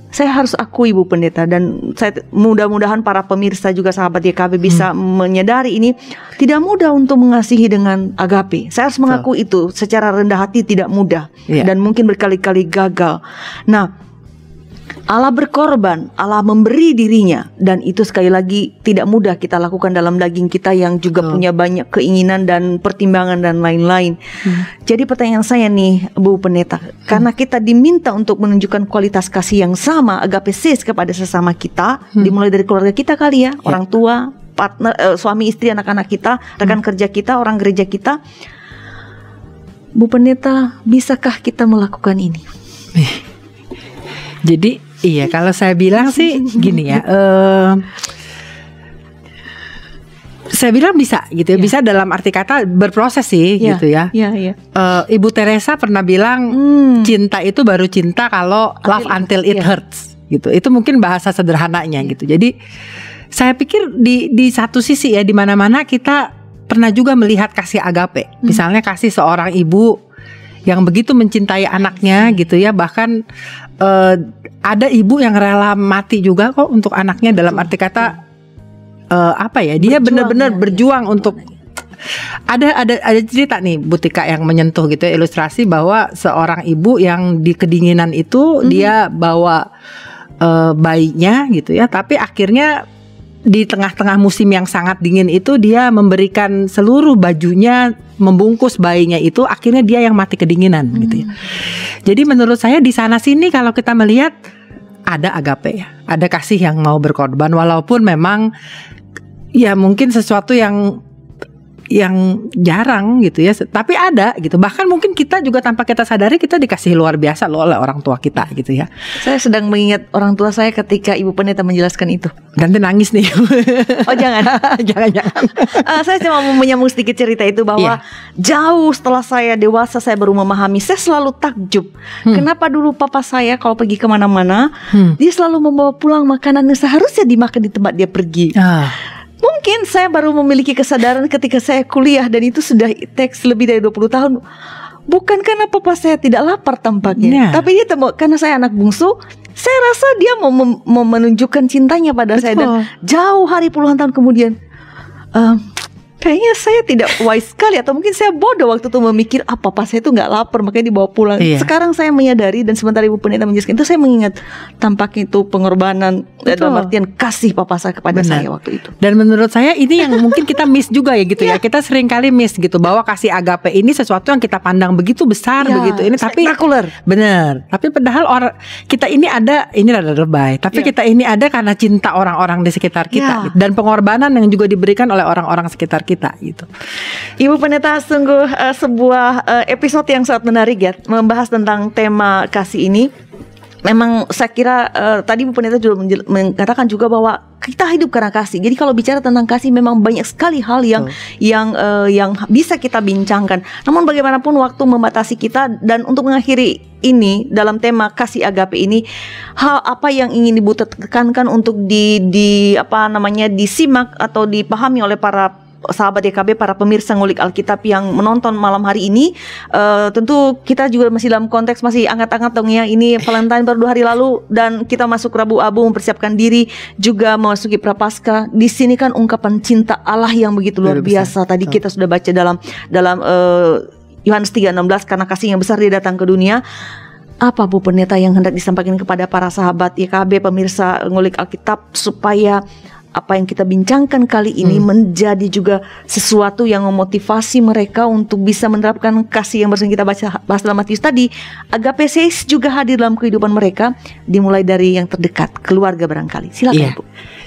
Saya harus akui Bu Pendeta dan saya mudah-mudahan para pemirsa juga sahabat YKB bisa menyadari ini tidak mudah untuk mengasihi dengan agape. Saya harus mengaku itu secara rendah hati tidak mudah Iya. dan mungkin berkali-kali gagal. Nah, Allah berkorban, Allah memberi dirinya dan itu sekali lagi tidak mudah kita lakukan dalam daging kita yang juga Betul. punya banyak keinginan dan pertimbangan dan lain-lain. Jadi pertanyaan saya nih Bu Pendeta, karena kita diminta untuk menunjukkan kualitas kasih yang sama agape sis kepada sesama kita, dimulai dari keluarga kita kali ya, orang tua, partner eh, suami istri anak-anak kita, rekan kerja kita, orang gereja kita. Bu Pendeta, bisakah kita melakukan ini? Jadi iya kalau saya bilang sih gini ya. [LAUGHS] eh saya bilang bisa gitu ya, Iya. bisa dalam arti kata berproses sih Iya, gitu ya. Iya, iya. Eh, Ibu Teresa pernah bilang Hmm. cinta itu baru cinta kalau love Until- it iya. hurts gitu. Itu mungkin bahasa sederhananya gitu. Jadi saya pikir di di satu sisi ya di mana-mana kita pernah juga melihat kasih agape. Hmm. Misalnya kasih seorang ibu yang begitu mencintai anaknya gitu ya bahkan eh, ada ibu yang rela mati juga kok untuk anaknya dalam arti kata eh, apa ya dia Berjuang, benar-benar ya, berjuang ya. untuk ada ada ada cerita nih Butika yang menyentuh gitu ya, ilustrasi bahwa seorang ibu yang di kedinginan itu Mhm. dia bawa eh, bayinya gitu ya tapi akhirnya di tengah-tengah musim yang sangat dingin itu dia memberikan seluruh bajunya membungkus bayinya itu akhirnya dia yang mati kedinginan gitu ya. Jadi menurut saya di sana sini kalau kita melihat ada agape ya, ada kasih yang mau berkorban walaupun memang ya mungkin sesuatu yang yang jarang gitu ya, tapi ada gitu. Bahkan mungkin kita juga tanpa kita sadari kita dikasih luar biasa loh oleh orang tua kita gitu ya. Saya sedang mengingat orang tua saya ketika Ibu Pendeta menjelaskan itu. Ganti nangis nih. [LAUGHS] Oh jangan. [LAUGHS] jangan jangan. [LAUGHS] Eh, saya cuma mau menyambung sedikit cerita itu bahwa jauh setelah saya dewasa saya baru memahami. Saya selalu takjub. Kenapa dulu papa saya kalau pergi ke mana-mana Hmm. dia selalu membawa pulang makanan yang seharusnya dimakan di tempat dia pergi. Ah, Mungkin saya baru memiliki kesadaran ketika saya kuliah dan itu sudah teks lebih dari 20 tahun. Bukan karena papa saya tidak lapar tampaknya, Ya. tapi dia temu karena saya anak bungsu. Saya rasa dia mau, mem- mau menunjukkan cintanya pada saya dan Betul. jauh hari puluhan tahun kemudian, ehm, kayaknya saya tidak wise sekali atau mungkin saya bodoh waktu itu memikir apa papa saya itu nggak lapar makanya dibawa pulang. Iya. Sekarang saya menyadari dan sementara ibu pendeta menjelaskan itu saya mengingat tampaknya itu pengorbanan eh, dalam Betul. artian kasih papa saya kepada Benar. saya waktu itu. Dan menurut saya ini yang mungkin kita miss juga ya gitu ya. Kita sering kali miss gitu bahwa kasih agape ini sesuatu yang kita pandang begitu besar Ya, begitu ini tapi spektakuler. bener. Tapi padahal orang kita ini ada ini rada lebay, tapi Ya. kita ini ada karena cinta orang-orang di sekitar kita Ya. gitu. dan pengorbanan yang juga diberikan oleh orang-orang sekitar kita gitu. Ibu Pendeta sungguh eh, sebuah eh, episode yang sangat menarik ya membahas tentang tema kasih ini. Memang saya kira eh, tadi Bu Pendeta juga mengatakan juga bahwa kita hidup karena kasih. Jadi kalau bicara tentang kasih memang banyak sekali hal yang yang eh, yang bisa kita bincangkan. Namun bagaimanapun waktu membatasi kita dan untuk mengakhiri ini dalam tema kasih agape ini hal apa yang ingin ibu tekankan untuk di di apa namanya disimak atau dipahami oleh para sahabat YKB para pemirsa ngulik Alkitab yang menonton malam hari ini. Eh, tentu kita juga masih dalam konteks masih angkat-angkat dong ya. Ini Valentine baru dua hari lalu dan kita masuk Rabu Abu mempersiapkan diri juga memasuki Prapaskah. Di sini kan ungkapan cinta Allah yang begitu luar biasa. tadi kita sudah baca dalam dalam eh, Yohanes 3:16 karena kasih yang besar dia datang ke dunia apa Bu Pendeta yang hendak disampaikan kepada para sahabat YKB pemirsa ngulik Alkitab supaya apa yang kita bincangkan kali ini menjadi juga sesuatu yang memotivasi mereka untuk bisa menerapkan kasih yang barusan kita baca bahas dalam Matius tadi. Agape seis juga hadir dalam kehidupan mereka dimulai dari yang terdekat, keluarga barangkali. Silakan Iya. Bu.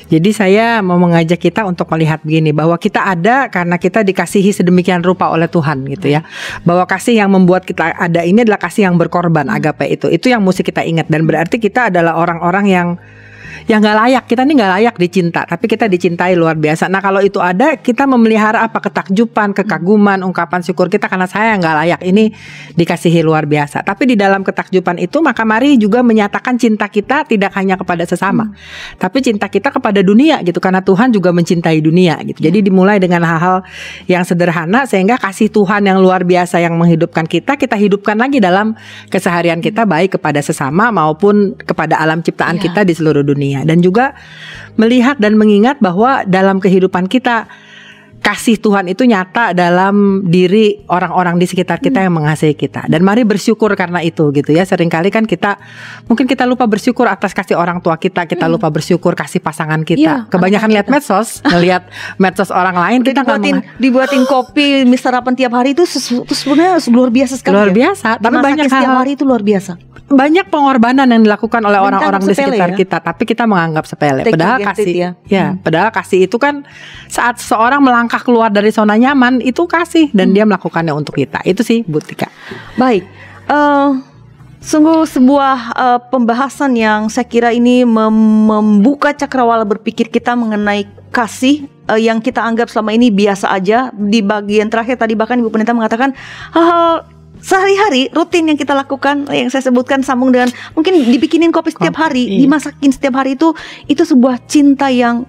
Jadi saya mau mengajak kita untuk melihat begini bahwa kita ada karena kita dikasihi sedemikian rupa oleh Tuhan gitu ya. Bahwa kasih yang membuat kita ada ini adalah kasih yang berkorban agape itu. Itu yang mesti kita ingat dan berarti kita adalah orang-orang yang yang nggak layak. Kita nih nggak layak dicinta, tapi kita dicintai luar biasa. Nah kalau itu ada, kita memelihara apa ketakjuban, kekaguman, ungkapan syukur kita karena saya nggak layak ini dikasihi luar biasa. Tapi di dalam ketakjuban itu maka mari juga menyatakan cinta kita tidak hanya kepada sesama, hmm. tapi cinta kita kepada dunia gitu karena Tuhan juga mencintai dunia gitu. Jadi dimulai dengan hal-hal yang sederhana sehingga kasih Tuhan yang luar biasa yang menghidupkan kita kita hidupkan lagi dalam keseharian kita baik kepada sesama maupun kepada alam ciptaan ya. kita di seluruh dunia dan juga melihat dan mengingat bahwa dalam kehidupan kita kasih Tuhan itu nyata dalam diri orang-orang di sekitar kita yang mengasihi kita. Dan mari bersyukur karena itu gitu ya. Seringkali kan kita mungkin kita lupa bersyukur atas kasih orang tua kita, kita hmm. lupa bersyukur kasih pasangan kita. Ya, Kebanyakan lihat medsos, [LAUGHS] ngelihat medsos orang lain kita dibuatin dibuatin kopi sarapan tiap hari itu sebenarnya luar biasa sekali. Luar ya. biasa, ya. tapi banyak hal setiap hari itu luar biasa banyak pengorbanan yang dilakukan oleh orang-orang di sekitar ya? kita, tapi kita menganggap sepele. Take padahal kasih, ya, ya hmm. padahal kasih itu kan saat seorang melangkah keluar dari zona nyaman itu kasih dan hmm. dia melakukannya untuk kita. Itu sih, Bu Tika. Baik. Uh, Sungguh sebuah uh, pembahasan yang saya kira ini mem membuka cakrawala berpikir kita mengenai kasih uh, yang kita anggap selama ini biasa aja. Di bagian terakhir tadi bahkan Ibu Pendeta mengatakan hal-hal sehari-hari rutin yang kita lakukan yang saya sebutkan sambung dengan mungkin dibikinin kopi setiap hari, dimasakin setiap hari itu itu sebuah cinta yang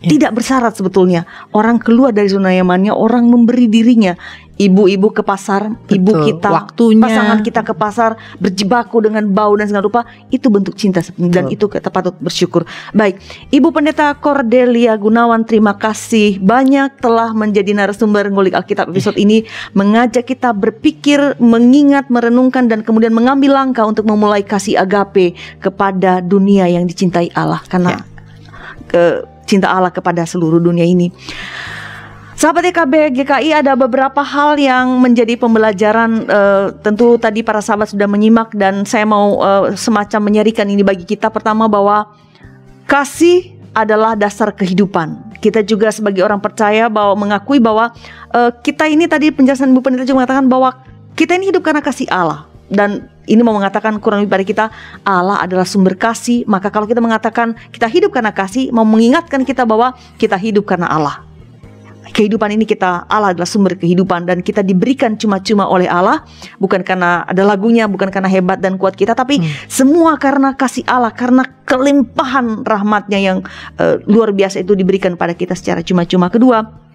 ya. tidak bersyarat sebetulnya. Orang keluar dari zona nyamannya, orang memberi dirinya ibu-ibu ke pasar, Betul. ibu kita, waktunya, pasangan kita ke pasar berjibaku dengan bau dan segala rupa, itu bentuk cinta dan itu kita patut bersyukur. Baik, Ibu Pendeta Cordelia Gunawan, terima kasih banyak telah menjadi narasumber ngulik Alkitab episode ini, mengajak kita berpikir, mengingat, merenungkan dan kemudian mengambil langkah untuk memulai kasih agape kepada dunia yang dicintai Allah karena ya. ke cinta Allah kepada seluruh dunia ini. Sahabat EKB GKI ada beberapa hal yang menjadi pembelajaran uh, tentu tadi para sahabat sudah menyimak dan saya mau uh, semacam menyerikan ini bagi kita pertama bahwa kasih adalah dasar kehidupan. Kita juga sebagai orang percaya bahwa mengakui bahwa uh, kita ini tadi penjelasan Bu Pendeta juga mengatakan bahwa kita ini hidup karena kasih Allah dan ini mau mengatakan kurang lebih pada kita Allah adalah sumber kasih. Maka kalau kita mengatakan kita hidup karena kasih mau mengingatkan kita bahwa kita hidup karena Allah. Kehidupan ini kita Allah adalah sumber kehidupan dan kita diberikan cuma-cuma oleh Allah. Bukan karena ada lagunya bukan karena hebat dan kuat kita tapi hmm. semua karena kasih Allah karena kelimpahan rahmatnya yang uh, luar biasa itu diberikan pada kita secara cuma-cuma. Kedua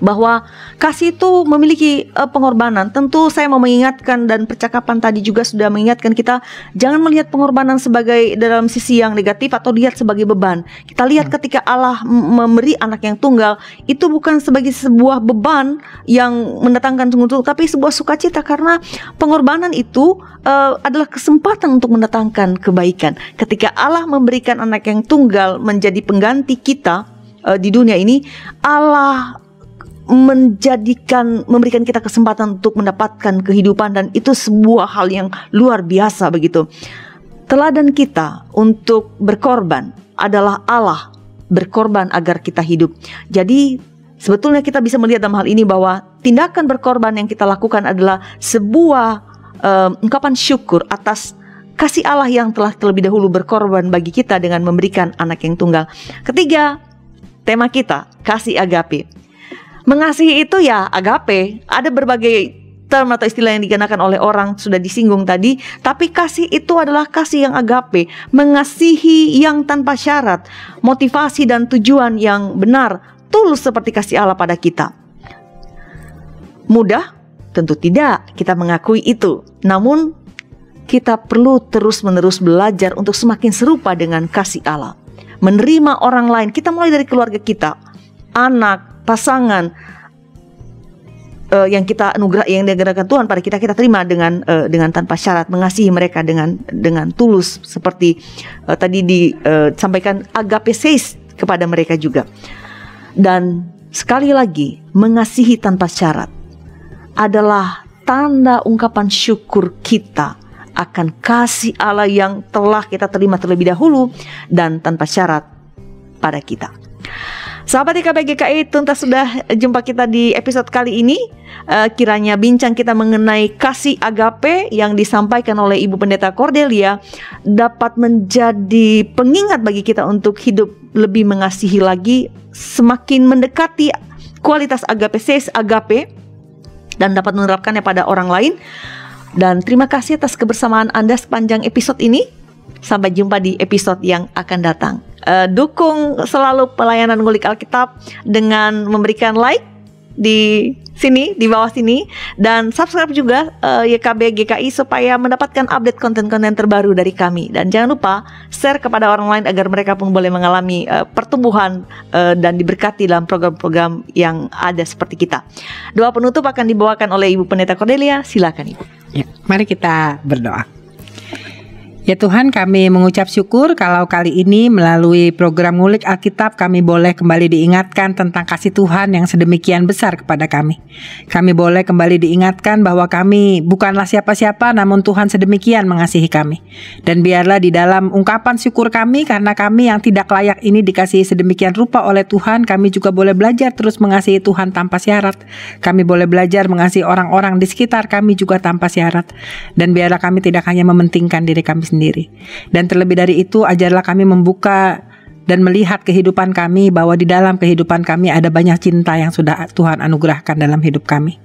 bahwa kasih itu memiliki uh, pengorbanan. Tentu saya mau mengingatkan dan percakapan tadi juga sudah mengingatkan kita jangan melihat pengorbanan sebagai dalam sisi yang negatif atau lihat sebagai beban. Kita lihat hmm. ketika Allah memberi anak yang tunggal itu bukan sebagai sebuah beban yang mendatangkan sungguh tapi sebuah sukacita karena pengorbanan itu uh, adalah kesempatan untuk mendatangkan kebaikan. Ketika Allah memberikan anak yang tunggal menjadi pengganti kita uh, di dunia ini, Allah menjadikan memberikan kita kesempatan untuk mendapatkan kehidupan dan itu sebuah hal yang luar biasa begitu. Teladan kita untuk berkorban adalah Allah berkorban agar kita hidup. Jadi sebetulnya kita bisa melihat dalam hal ini bahwa tindakan berkorban yang kita lakukan adalah sebuah um, ungkapan syukur atas kasih Allah yang telah terlebih dahulu berkorban bagi kita dengan memberikan anak yang tunggal. Ketiga, tema kita kasih agape. Mengasihi itu ya agape. Ada berbagai term atau istilah yang digunakan oleh orang sudah disinggung tadi, tapi kasih itu adalah kasih yang agape, mengasihi yang tanpa syarat, motivasi dan tujuan yang benar, tulus seperti kasih Allah pada kita. Mudah? Tentu tidak, kita mengakui itu. Namun kita perlu terus-menerus belajar untuk semakin serupa dengan kasih Allah. Menerima orang lain, kita mulai dari keluarga kita, anak, pasangan uh, yang kita anugerah yang diajarkan Tuhan pada kita kita terima dengan uh, dengan tanpa syarat mengasihi mereka dengan dengan tulus seperti uh, tadi disampaikan uh, agape seis kepada mereka juga dan sekali lagi mengasihi tanpa syarat adalah tanda ungkapan syukur kita akan kasih Allah yang telah kita terima terlebih dahulu dan tanpa syarat pada kita. Sahabat IKB GKI, tuntas sudah jumpa kita di episode kali ini. Uh, kiranya bincang kita mengenai kasih agape yang disampaikan oleh Ibu Pendeta Cordelia dapat menjadi pengingat bagi kita untuk hidup lebih mengasihi lagi, semakin mendekati kualitas agape, ses agape, dan dapat menerapkannya pada orang lain. Dan terima kasih atas kebersamaan Anda sepanjang episode ini. Sampai jumpa di episode yang akan datang. Uh, dukung selalu pelayanan ngulik Alkitab dengan memberikan like di sini di bawah sini dan subscribe juga uh, YKB GKI supaya mendapatkan update konten-konten terbaru dari kami dan jangan lupa share kepada orang lain agar mereka pun boleh mengalami uh, pertumbuhan uh, dan diberkati dalam program-program yang ada seperti kita. Doa penutup akan dibawakan oleh Ibu Pendeta Cordelia. Silakan Ibu. Ya, mari kita berdoa. Ya Tuhan kami mengucap syukur kalau kali ini melalui program ngulik Alkitab kami boleh kembali diingatkan tentang kasih Tuhan yang sedemikian besar kepada kami. Kami boleh kembali diingatkan bahwa kami bukanlah siapa-siapa namun Tuhan sedemikian mengasihi kami. Dan biarlah di dalam ungkapan syukur kami karena kami yang tidak layak ini dikasihi sedemikian rupa oleh Tuhan kami juga boleh belajar terus mengasihi Tuhan tanpa syarat. Kami boleh belajar mengasihi orang-orang di sekitar kami juga tanpa syarat. Dan biarlah kami tidak hanya mementingkan diri kami sendiri sendiri. Dan terlebih dari itu, ajarlah kami membuka dan melihat kehidupan kami bahwa di dalam kehidupan kami ada banyak cinta yang sudah Tuhan anugerahkan dalam hidup kami.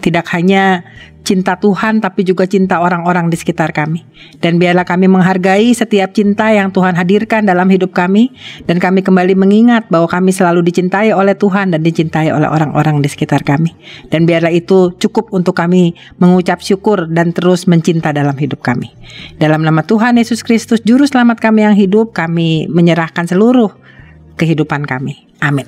Tidak hanya cinta Tuhan tapi juga cinta orang-orang di sekitar kami. Dan biarlah kami menghargai setiap cinta yang Tuhan hadirkan dalam hidup kami dan kami kembali mengingat bahwa kami selalu dicintai oleh Tuhan dan dicintai oleh orang-orang di sekitar kami. Dan biarlah itu cukup untuk kami mengucap syukur dan terus mencinta dalam hidup kami. Dalam nama Tuhan Yesus Kristus juru selamat kami yang hidup, kami menyerahkan seluruh kehidupan kami. Amin.